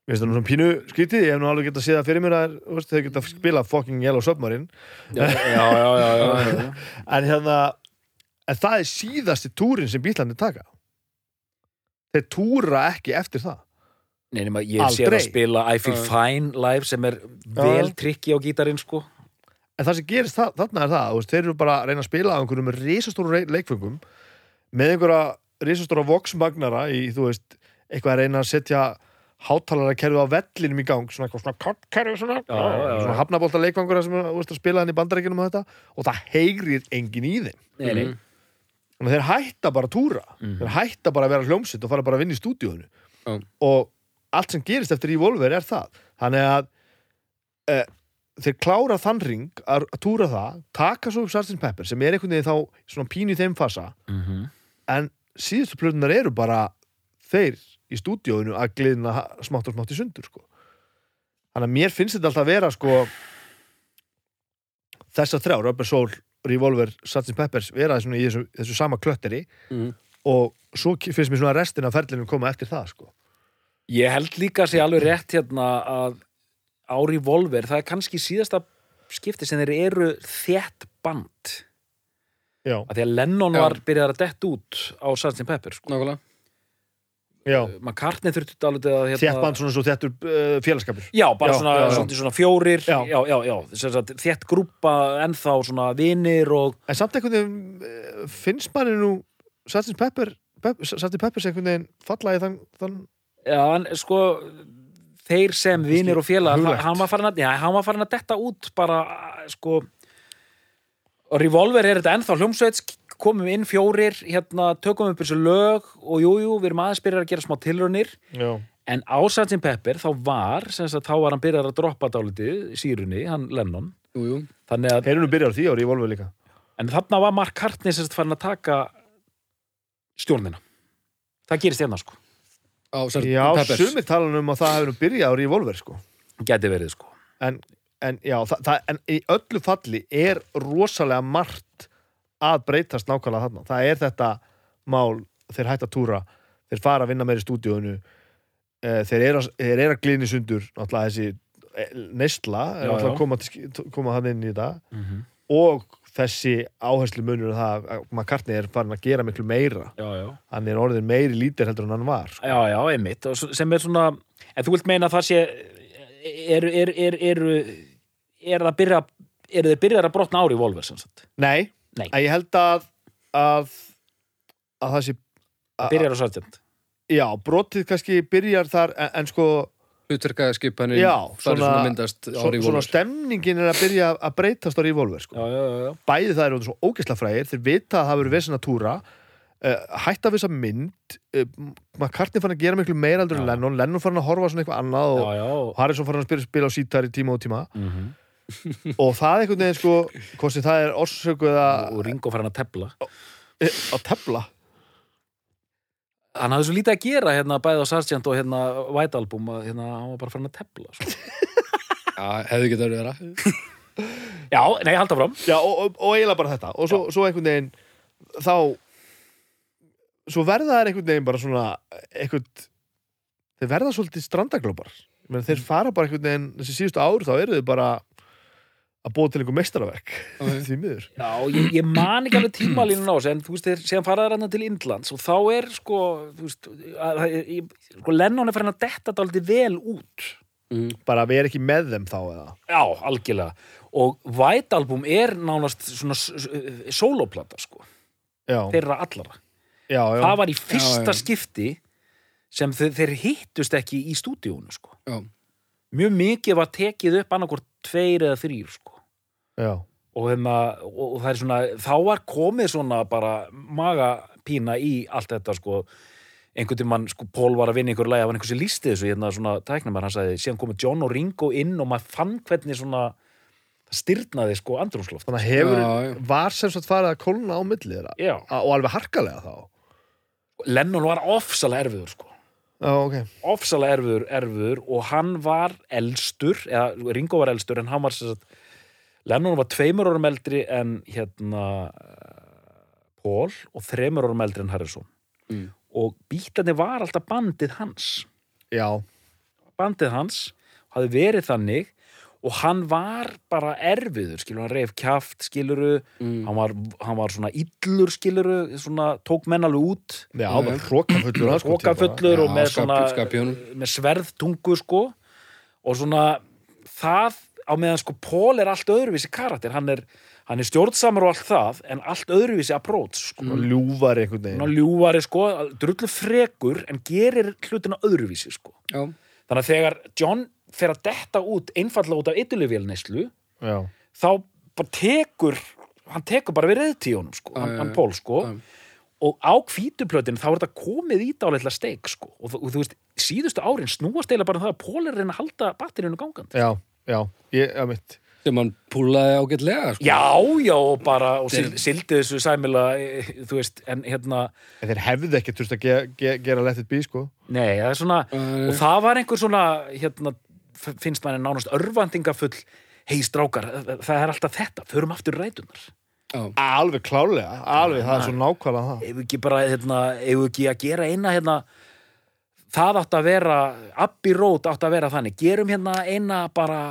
Speaker 2: Mér finnst það nú svona pínu skrítið, ég hef nú alveg getað séð það fyrir mér að veist, þeir geta spilað fucking Yellow Submarine
Speaker 3: já, já, já, já, já.
Speaker 2: en hérna en það er síðasti túrin sem bílandi taka þeir túra ekki eftir það
Speaker 3: Nei, nema, ég sé
Speaker 2: Aldrei.
Speaker 3: að spila I Feel. Fine live sem er vel trikki á gítarinn sko
Speaker 2: en það sem gerist það, þarna er það veist, þeir eru bara að reyna að spila á einhverjum risastóru leikfengum með einhverja risastóra voksmagnara í, þú veist, eitthvað að reyna að setja hátalara kerfið á vellinum í gang svona eitthvað svona kerfið svona, svona hafnabólta leikfangur sem veist, spila hann í bandarækjunum og þetta og það heyrir engin í þeim
Speaker 3: Nei, nei.
Speaker 1: Mhm.
Speaker 2: þannig að þeir hætta bara að túra
Speaker 3: Mhm.
Speaker 2: þeir hætta bara að vera hljómsitt og fara bara að vinna í stúdíónu
Speaker 1: Já.
Speaker 2: og allt sem gerist eftir Revolver er það þannig að e, þeir klára þann ring að, að túra það, taka svo upp Sgt. Pepper sem er einhvern veginn þá svona pínu í þeim fasa
Speaker 3: Mhm.
Speaker 2: en síðustu plötunar eru bara þeir í stúdíónu að gliðna ha- smátt og smátt í sundur sko. þannig að mér finnst þetta alltaf að vera sko þessar þrjá, Rubber Soul, Revolver Sgt. Peppers, vera þessu, þessu sama klötteri
Speaker 1: Mm.
Speaker 2: og svo finnst mér svona restin af ferlinu koma eftir það sko.
Speaker 3: Ég held líka að sé alveg rétt hérna að á Revolver, það er kannski síðasta skipti sem þeir eru þétt band
Speaker 2: já,
Speaker 3: að því að Lennon
Speaker 1: Já.
Speaker 3: var byrjað að dett út á Sgt. Pepper sko.
Speaker 1: nákvæmlega.
Speaker 2: já.
Speaker 3: McCartney þurfti alveg að hérna,
Speaker 2: þétt band svona svo þéttur uh, félagskapur
Speaker 3: Já, bara
Speaker 2: Já,
Speaker 3: svona,
Speaker 2: já, já.
Speaker 3: Svona, svona fjórir
Speaker 2: Já.
Speaker 3: já, já, já. Sem sagt, þétt grúpa ennþá svona vinir og
Speaker 2: en samt einhvern veginn uh, finnst manni nú Sgt. Pepper Pep, Sgt. Peppers einhvern veginn falla í þann, þann
Speaker 3: já, en sko þeir sem vinir og félagar,
Speaker 2: huglægt.
Speaker 3: hann var farin að já, hann var farin að detta út bara sko og Revolver er þetta ennþá hljómsveit komum inn fjórir, hérna tökum upp þessu lög og jújú, jú, við erum aðeins byrjar að gera smá tilraunir
Speaker 2: Já,
Speaker 3: en á Sgt. Pepper þá var sem sagt, þá var hann byrjar að droppa dálítið sírunni, hann Lennon
Speaker 1: jú, jú.
Speaker 3: þannig að,
Speaker 2: þeir eru byrjar á því ári í Volvo líka
Speaker 3: en þarna var Mark sagt farin að taka stjórnina það gerist hérna sko,
Speaker 1: á Sgt.
Speaker 2: Já,
Speaker 1: Peppers
Speaker 2: sumir talan um að það hefur byrjað ári í Volvo sko.
Speaker 3: geti verið sko
Speaker 2: en, en, já, það, það, en í öllu falli er rosalega margt að breytast nákvæmlega þarna það er þetta mál þeir hætta að túra, þeir fara að vinna meir í stúdíónu eh, þeir eru að, eru að glýni sundur náttúrulega þessi eh, er
Speaker 3: Já,
Speaker 2: náttúrulega koma, koma hann inn í þetta
Speaker 3: mm -hmm.
Speaker 2: og þessi áherslu munur það að McCartney er farin að gera miklu meira.
Speaker 3: Já, já.
Speaker 2: Hann er orðin meiri lítir heldur en hann var sko.
Speaker 3: Já, já, einmitt, sem er svona en þú vilt meina að það sé eru er, er, er, er það byrja eru þeir byrjar að brotna ári í Volver sem sagt,
Speaker 2: Nei,
Speaker 3: Nei.
Speaker 2: ég held að að, að það sé að-
Speaker 3: byrjar á Sargent.
Speaker 2: Já, brotið kannski byrjar þar en, en sko,
Speaker 1: er
Speaker 2: svona-
Speaker 1: svona
Speaker 2: svona
Speaker 1: Revolver
Speaker 2: stemningin er að byrja að breytast á Revolver sko.
Speaker 3: Já, já, já, já,
Speaker 2: Bæði það eru svo ógeðsla frægir þeir vita að það verður vesinn að túra uh, hætta við þessa mynd uh, McCartney fann að gera miklu meira aldur en. Lennon, Lennon fann að horfa svona eitthvað annað og. Harrison fann að spila, spila á sítar í tíma og tíma
Speaker 3: Mm -hmm.
Speaker 2: og það einhvern veginn sko, hvort sem það er orsökuð að,
Speaker 3: og Ringo fær hann að tefla
Speaker 2: að tefla
Speaker 3: hann hafði svo lítið að gera hérna bæði á Sargent og hérna White Album að hérna, hann var bara farin að tefla sko.
Speaker 1: Já, hefði getað verið vera
Speaker 3: Já, nei, halda fram
Speaker 2: Já, og, og, og eiginlega bara þetta. Og svo, svo einhvern veginn þá svo verða þær einhvern veginn bara svona einhvern þeir verða svolítið strandaglópar. Men þeir fara bara einhvern veginn þessi síðustu ár þá eru þau bara að búa til einhver meistaraverk.
Speaker 1: Ok.
Speaker 2: því miður.
Speaker 3: Já, ég, ég man ekki alveg tímalínu á þessu en þú veist, þeir séðan faraðar hann til Indlands og þá er sko, þú veist að, að, ég, sko Lennon er farin að detta dálítið vel út.
Speaker 1: Mm.
Speaker 2: bara við erum ekki með þeim þá eða?
Speaker 3: Já, algjörlega. Og White Album er nánast svona s- s- sólóplata sko,
Speaker 2: já,
Speaker 3: þeirra allara
Speaker 2: já, já,
Speaker 3: það var í fyrsta
Speaker 1: Já, já.
Speaker 3: skipti sem þeir, þeir hittust ekki í stúdíónu sko.
Speaker 1: Já,
Speaker 3: mjög mikið var tekið upp annarkvort tveir eða þrýr sko.
Speaker 2: já,
Speaker 3: og, hérna, og, það er svona þá var komið svona bara magapína í allt þetta sko. Einhvern tímann, sko, Pól var að vinna einhver lagi, það var einhver sem lísti þessu, hérna svona tæknumar, hann sagði, síðan komið John og Ringo inn og maður fann hvernig svona það styrnaði sko andrúmsloft.
Speaker 2: Þannig að hefur
Speaker 1: Já, já.
Speaker 2: var sem sagt farið að kólna á milli þeirra?
Speaker 3: Já,
Speaker 2: A- og alveg harkalega þá?
Speaker 3: Lennon var ofsalega erfiður sko
Speaker 2: já, ok,
Speaker 3: ofsalega erfiður, erfiður og hann var elstur, eða Ringo var elstur en hann var sem sagt Lennon var tveimur árum eldri en hérna Paul og þreimur árum eldri en Harrison.
Speaker 1: Mm.
Speaker 3: og bílarnir var alltaf bandið hans.
Speaker 2: Já,
Speaker 3: bandið hans hafði verið þannig og hann var bara erfiður skilur, hann reyf kjaft skiluru
Speaker 1: mm.
Speaker 3: hann, var, hann var svona illur skiluru svona tók menn alveg út
Speaker 2: já, bara
Speaker 1: já.
Speaker 2: hrókafullur hann, sko.
Speaker 3: Hrókafullur og með svona
Speaker 1: skapjónum.
Speaker 3: með sverðtungu sko og svona það á meðan sko Pól er allt öðruvísi karakter hann er, hann er stjórnsamur og allt það en allt öðruvísi approach sko.
Speaker 2: og ljúfar einhvern
Speaker 3: hann
Speaker 2: veginn
Speaker 3: er ljúfari sko, drullu frekur en gerir hlutina öðruvísi sko
Speaker 1: Já,
Speaker 3: þannig að þegar John fer að detta út einfallega út af ytulifélneislu
Speaker 2: já,
Speaker 3: þá bara tekur hann tekur bara við reyðtíunum sko, hann, hann. Pól sko
Speaker 1: Já.
Speaker 3: og á hvítuplötin þá er þetta komið í dáleitla steik sko og, þú- og þú veist, síðustu árin snúast eila bara um það að Pól er að reyna að halda batterínu gangandi
Speaker 2: já, já, ég, já, mitt
Speaker 1: sem hann púlaði ágætlega sko.
Speaker 3: já, já, og bara og sil, sildi þessu sæmilega eh, þú veist, en hérna
Speaker 2: en þeir hefðu ekki þurft að ge, ge, gera let it be, sko
Speaker 3: nei, það er svona,
Speaker 1: Uh,
Speaker 3: og það var einhver svona hérna, finnst manni nánast örvandingafull hei strákar, það er alltaf þetta, förum aftur rætunar
Speaker 1: já,
Speaker 2: alveg klálega, alveg, það er svo nákvæmlega það
Speaker 3: ef ekki bara, hérna, ef ekki að gera eina hérna, það átt að vera Abbey Road átt að vera þannig, gerum hérna eina bara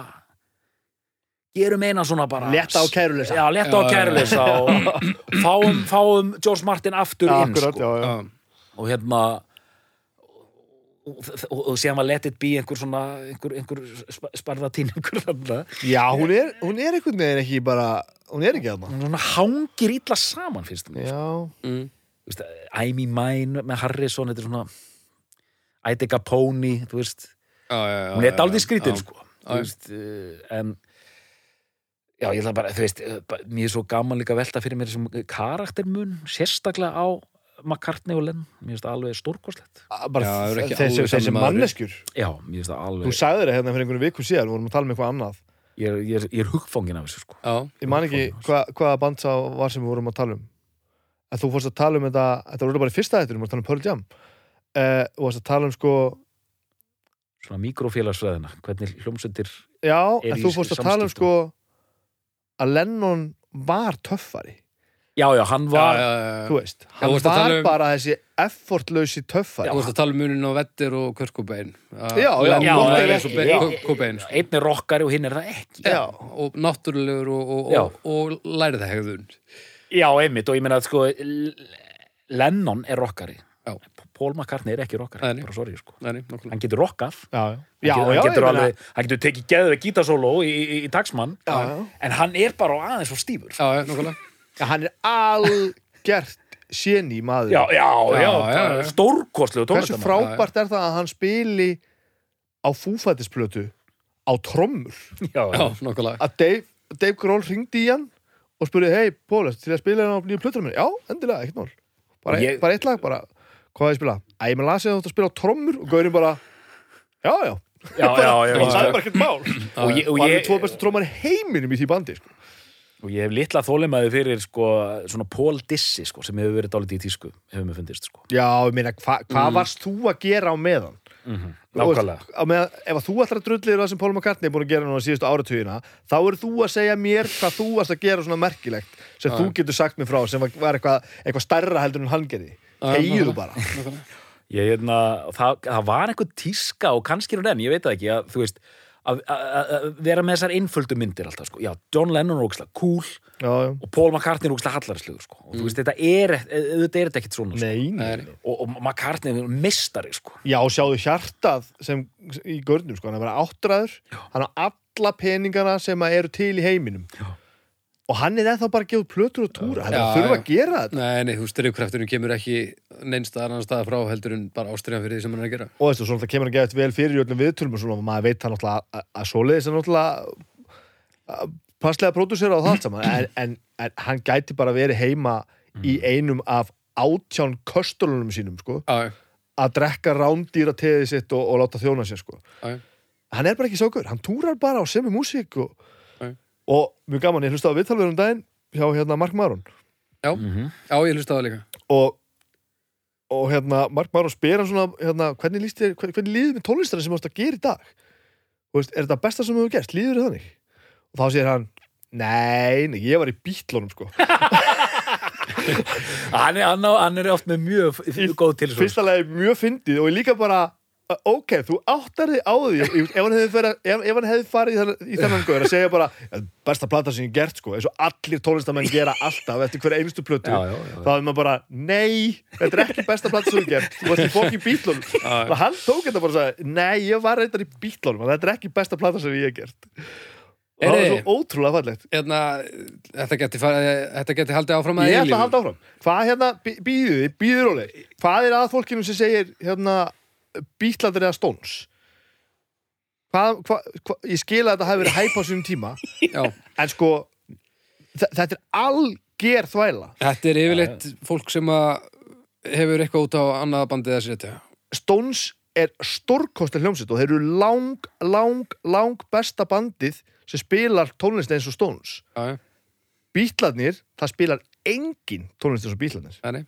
Speaker 3: gerum eina svona bara
Speaker 2: Létta á kæruleysa.
Speaker 3: já, létta á
Speaker 1: Já, já, já.
Speaker 3: kæruleysa og fáum, fáum George Martin aftur inn
Speaker 2: akkurat,
Speaker 3: sko.
Speaker 2: já, já.
Speaker 1: já,
Speaker 3: og hérna og, og, og síðan var Let It Be einhver svona einhver, einhver sp- sparðatýningur þarna.
Speaker 2: Já, hún er, hún er einhvern veginn ekki bara hún er ekki aðna
Speaker 3: hún svona hangir illa saman finnst mér
Speaker 2: já,
Speaker 1: mm.
Speaker 3: Þú veist, I'm in mine með Harrison þetta er svona I take a pony þú veist.
Speaker 1: Já, já, já,
Speaker 3: hún er daldið skrítin sko
Speaker 1: Já.
Speaker 3: þú veist, uh, en já, ég ætla bara, þú veist bara- mér er svo gaman líka að velta fyrir mér þessum karaktermun, sérstaklega á McCartney og Lenn, mér finnst það alveg stórkoslegt
Speaker 2: þessi, þessi manneskjur.
Speaker 3: Já, mér finnst það
Speaker 2: þú
Speaker 3: alveg
Speaker 2: sagði það hérna fyrir einhvern viku síðan við vorum að tala um eitthvað annað.
Speaker 3: Ég er, ég er, ég er hugfangin af þessu sko.
Speaker 1: Já,
Speaker 2: ég man ekki hva, hvaða band sá var sem við vorum að tala um. Að þú fórst að tala um þetta þetta voru bara í fyrsta hættur, við vorum að tala um Pearl Jam. Uh, og varst að tala um sko
Speaker 3: svona mikrofélagsfræðina, hvernig hljómsveitir
Speaker 2: já, en þú fórst að tala um sko að Lennon var töffari
Speaker 3: já, já, hann
Speaker 1: já,
Speaker 3: var
Speaker 1: já, já.
Speaker 2: þú veist,
Speaker 1: Já,
Speaker 2: hann
Speaker 1: að
Speaker 2: var
Speaker 1: um-
Speaker 2: bara þessi effortlausi töffari.
Speaker 1: Þú veist að tala um munin á Vettir og Kurt Cobain.
Speaker 2: Já, já,
Speaker 3: já, já, já, já.
Speaker 1: Cobain sko.
Speaker 3: einn er rockari og hinn er það ekki.
Speaker 2: Já.
Speaker 1: og náttúrulegur og, og,
Speaker 3: Já.
Speaker 1: og, og lærið það hegðun.
Speaker 3: Já, einmitt, og ég meina að sko Lennon er rockari.
Speaker 1: Já.
Speaker 3: Paul McCartney er ekki rockari, bara sorry sko.
Speaker 1: Nei,
Speaker 3: Hann getur rockað.
Speaker 2: Já,
Speaker 3: Hann
Speaker 2: já, já,
Speaker 3: hann
Speaker 2: já,
Speaker 3: getur,
Speaker 2: ég meina-
Speaker 3: alveg, hann getur tekið geðveg gítarsóló í, í, í taksmann
Speaker 2: Já, já.
Speaker 3: en hann er bara aðeins og stífur
Speaker 1: Já, já, nokkulega
Speaker 2: Já, hann er algjört séni maður
Speaker 3: Já, já, já,
Speaker 1: Já, já, já.
Speaker 3: stórkostlegu
Speaker 2: hversu frábært er það að hann spili á fúfættisplötu á trommur
Speaker 3: Já,
Speaker 1: Já,
Speaker 2: að Dave, Dave Grohl ringdi í hann og spurði, hei, Póli, til að spila hérna á nýju plötur minni? Já, endilega, ekkert mál bara,
Speaker 3: Ég-
Speaker 2: bara eitt lag, bara, hvað er að spila? Æ, ég með lasið að þú ert að spila á trommur og Gaurin bara, já, já
Speaker 3: já, já, já,
Speaker 2: það
Speaker 3: já.
Speaker 2: er bara ekkert mál
Speaker 3: Og ég, og
Speaker 2: og hann er
Speaker 3: ég,
Speaker 2: tvo bestu trommar í heiminum í því bandi sko.
Speaker 3: Og ég hef litla þólimaði fyrir sko, svona Paul Dissi sko, sem hefur verið dálítið í tísku hefur mér fundist sko.
Speaker 2: já, ég meina, hva, hvað varst þú að gera á meðan? Þú veist,
Speaker 3: Nákvæmlega.
Speaker 2: á meðan, ef þú ætlar að drullir það sem Paul McCartney er búin að gera núna síðustu áratugina þá er þú að segja mér hvað þú varst að gera svona merkilegt sem þú getur sagt mér frá sem var- var eitthvað, eitthvað stærra heldur en hann gerði. Heiðu bara?
Speaker 3: Ég, hérna, það, það var einhver tíska og kannski er hún enn, ég veit það ekki að, þú veist, að, vera með þessar einföldu myndir alltaf, sko. já, John Lennon er ógslag cool
Speaker 2: já, já.
Speaker 3: og Paul McCartney er ógslag hallarslugur sko. og þú veist, þetta er, þetta er þetta ekkit svona sko.
Speaker 2: Nei, nei.
Speaker 1: Nei,
Speaker 3: og, og McCartney er mistari sko.
Speaker 2: Já, sjáðu hjartað sem í görnum, sko, hann er bara áttræður hann á alla peningana sem að eru til í heiminum
Speaker 3: Já.
Speaker 2: Og hann er ennþá bara að gefa plötur og túra hann er
Speaker 1: Já,
Speaker 2: að þurfa að gera þetta.
Speaker 1: Nei, nei, þú styrjukrafturinn kemur ekki neins annan staðar frá heldur en bara ástriðan fyrir því sem hann er að gera.
Speaker 2: Og veistu, svona það kemur að gefa þetta vel fyrir í öllum viðtölum og svona, maður veit það náttúrulega að, að svoleiðis er náttúrulega að passlega pródúsera á það saman. En, en, en hann gæti bara verið heima í einum af átján köstulunum sínum, sko
Speaker 1: Já,
Speaker 2: að drekka rándýra teðið sitt og, og láta þjóna sér, sko.
Speaker 1: Já,
Speaker 2: hann er bara ekki sákur, hann túrar bara á semi músík og. Og mjög gaman, ég hlusta á viðtalverðum daginn hjá hérna Mark Maron.
Speaker 1: Já,
Speaker 3: Mhm.
Speaker 1: já, ég hlusta á það líka.
Speaker 2: Og, og hérna Mark Maron spyr hann svona, hérna, hvernig, líst þér, hvernig, hvernig líður með tónlistarinn sem þú ást að gera í dag? Þú veist, er þetta besta sem þú hefur gert, líður þér þannig? Og þá segir hann, nei, nei ég var í bítlunum sko.
Speaker 3: Hann, er, hann, er oft með mjög góð til
Speaker 2: fyrsta lagi mjög fyndið og ég líka bara ok, þú áttar þig á því ef, hann hefði hefði farið í, þennan, góður að segja bara "Ja, besta plata sem ég gert sko, eins og allir tónlistamenn gera alltaf eftir hverja einustu plötu
Speaker 3: Já, já, já,
Speaker 2: þá er maður bara, nei, þetta er ekki besta plata sem ég gert, þú varst í fokki bítlunum og hann tók þetta bara og sagði nei, ég var reyndar í bítlunum, þetta er ekki besta plata sem ég gert. Og það var svo ótrúlega fallegt.
Speaker 1: Hérna, þetta geti, geti haldið áfram að
Speaker 2: Ég ætla að halda áfram. Hvað hérna, býðið þið, býðið róli. Hvað er að fólkinu sem segir, hérna, bítlandir eða stóns? Hvað, hvað, hvað, ég skil að þetta hafi verið hæp á sínum tíma,
Speaker 1: Já,
Speaker 2: en sko, þe- þetta er alger þvæla.
Speaker 1: þetta er yfirleitt fólk sem að hefur eitthvað út á annað bandið að setja
Speaker 2: Stóns er stórkostir hljómsveit og þeir eru lang, lang, lang besta bandið sem spilar tónlist eins og stóns.
Speaker 1: Já,
Speaker 2: Bítlarnir, það spilar engin tónlist eins og
Speaker 1: nei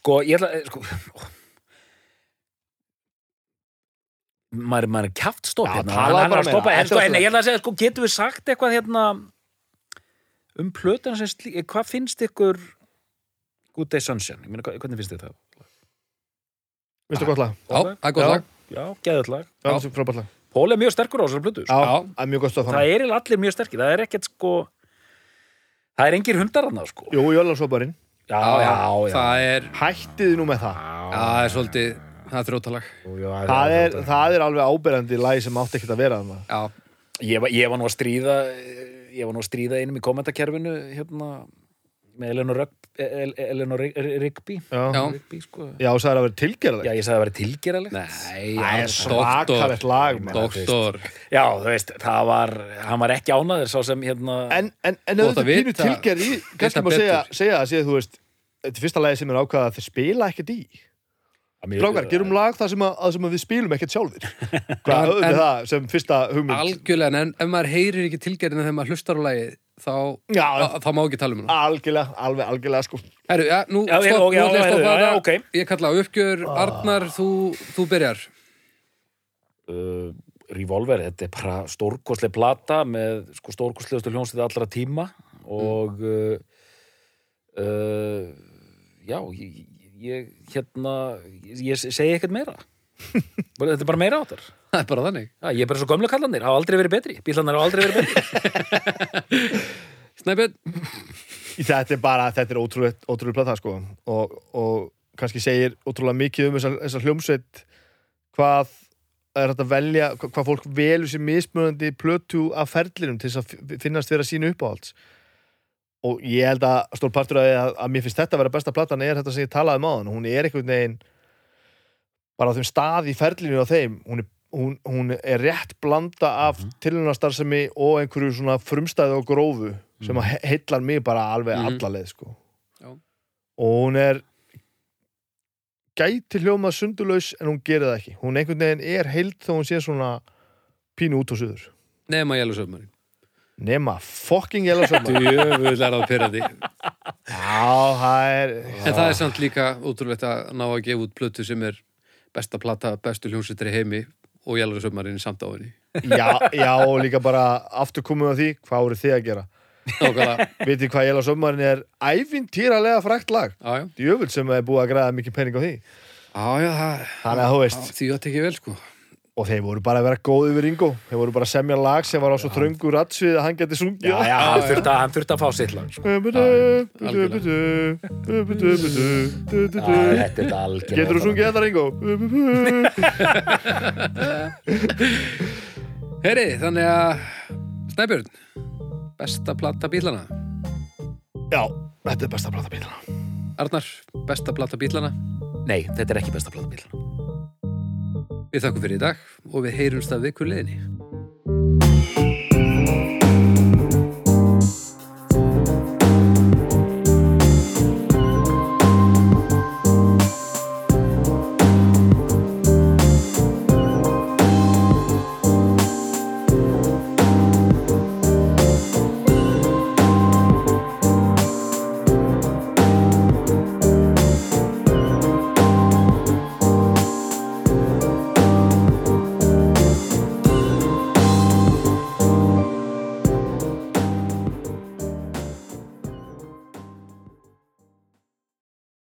Speaker 3: sko, ég ætla sko, maður, maður er kjaft stopp
Speaker 2: Já,
Speaker 3: hérna,
Speaker 2: talaðu
Speaker 3: hann, hann er
Speaker 2: bara
Speaker 3: að stoppa
Speaker 2: meira.
Speaker 3: en, sko,
Speaker 2: er
Speaker 3: en ég ætla að segja, sko, getur við sagt eitthvað hérna um plötuna sem slí, hvað finnst ykkur Good Day Sunshine, ég meina, hvað- hvernig finnst þið það?
Speaker 2: Vistu gott lag?
Speaker 1: Já, það er gott
Speaker 2: Já.
Speaker 1: lag
Speaker 3: Já, geðut lag
Speaker 2: Já, það er frábært lag.
Speaker 3: Pól er mjög sterkur á þessari plötu sko.
Speaker 2: Já,
Speaker 1: Já.
Speaker 2: það er mjög gott stöð
Speaker 3: það er eiginlega allir mjög sterkir, það er ekkert sko það er engir hundar hann sko.
Speaker 2: Jú, Jólarsóparinn.
Speaker 3: já, já, já,
Speaker 1: Það er,
Speaker 2: Hættið nú með það.
Speaker 1: já, það er svolítið Það er þróttalag
Speaker 3: já,
Speaker 2: Það er, það er alveg áberandi lag sem átti ekkert að vera þarna.
Speaker 1: Já,
Speaker 3: ég, var- ég var nú að stríða ég var nú að stríða einum í kommentakerfinu hérna með Eleanor, Eleanor Rig- Rigby. Rigby, sko.
Speaker 2: já og sagði að vera tilgerðalegt
Speaker 3: Já, ég sagði að það væri tilgeralegt
Speaker 1: Nei,
Speaker 2: Það er svakalegt lag maður.
Speaker 1: doktor.
Speaker 3: Já, þú veist, það var hann var ekki ánaður sá sem hérna
Speaker 2: En, en, en auðvitað
Speaker 1: að
Speaker 2: pínu tilgerð í kannski má segja,
Speaker 1: betur.
Speaker 2: segja þú veist þetta er fyrsta lagi sem er ákvaða að þeir spila ekkert í Strákar, gerum lag þar sem, að, að sem að við spilum ekkert sjálfir. Hvað auðvitað
Speaker 1: en-
Speaker 2: það sem fyrsta hugmynd.
Speaker 1: Algjörlega, en ef maður heyrir ekki tilgerðina þegar maður hlustar á lagið þá,
Speaker 2: Já,
Speaker 1: þá, þá má ekki tala um hana.
Speaker 2: Algjörlega, alveg algjörlega sko.
Speaker 1: Herru, já, nú,
Speaker 3: Já,
Speaker 1: stopp, nú ætla ég að stoppa
Speaker 3: já,
Speaker 1: þetta.
Speaker 3: ok.
Speaker 1: Ég kalla á uppgjör, Arnar, þú, þú byrjar.
Speaker 3: Uh, Revolver, þetta er bara stórkostleg plata með sko, stórkostlegustu hljónsið allra tíma og uh, uh, já ég, ég hérna ég, segi ekkert meira. Þetta er bara meira áttar.
Speaker 1: Það er bara þannig.
Speaker 3: Já, ég er bara svo gömlu kallanir, hafa aldrei verið betri. Bílarnir hafa aldrei verið betri.
Speaker 1: Snæbjörn,
Speaker 2: Þetta er bara, þetta er ótrúlega, ótrúlega plata sko. Og, og kannski segir ótrúlega mikið um þessar þessa hljómsveit hvað er þetta að velja hva- hvað fólk velur sér mismunandi plötu af ferlinum til þess að fi- finnast vera sínu uppáhalds og ég held að stór partur því að, að mér finnst þetta að vera besta platan er þetta sem ég talaði um áðan. Hún er einhvern veginn bara á þeim stað í ferlinu á þeim. Hún er, hún, hún er rétt blanda af mm -hmm. og einhverju svona frumstæðu og grófu sem að he- heillar mig bara alveg
Speaker 1: Mhm.
Speaker 2: alla leið sko. Og hún er gæti hljómað sundulaus en hún gerir það ekki. Hún einhvern veginn er heild þó hún sé svona pínu út og suður.
Speaker 1: Nema Jælu Söfmarin
Speaker 2: nema fucking yellow summer
Speaker 1: Djöfull er það pyrrandi
Speaker 2: já, það er
Speaker 1: En það er samt líka útrúlegt að ná að gefa út plötu sem er besta plata, bestu hljómsveitir í heimi og Söfmarin samt á henni.
Speaker 2: Já, já, og líka bara aftur komum við að því, hvað voru þið að gera. Vitið hvað summerin er ævintýralega frækt lag? Djöfull sem er búið að græða mikið pening á því.
Speaker 1: Já, já, það,
Speaker 2: þannig að þú veist.
Speaker 1: Því að tekja vel, sko
Speaker 2: og þeir voru bara að vera góði við Ringo. Þeir voru bara að semja lag sem var á svo þröngu ratsvið að hann geti sungið.
Speaker 3: Já, já, hann þurfti að, hann þurfti að fá sitt lag þetta er algjörlega
Speaker 2: Getur þú sungið þetta Ringo?
Speaker 1: Heyri, þannig að Snæbjörn, besta plata bílana?
Speaker 2: Já, þetta er besta plata bílana.
Speaker 1: Arnar, besta plata bílana?
Speaker 3: Nei, þetta er ekki besta plata bílana
Speaker 1: Við þakkum fyrir í dag og við heyrumst að vikur leðinni.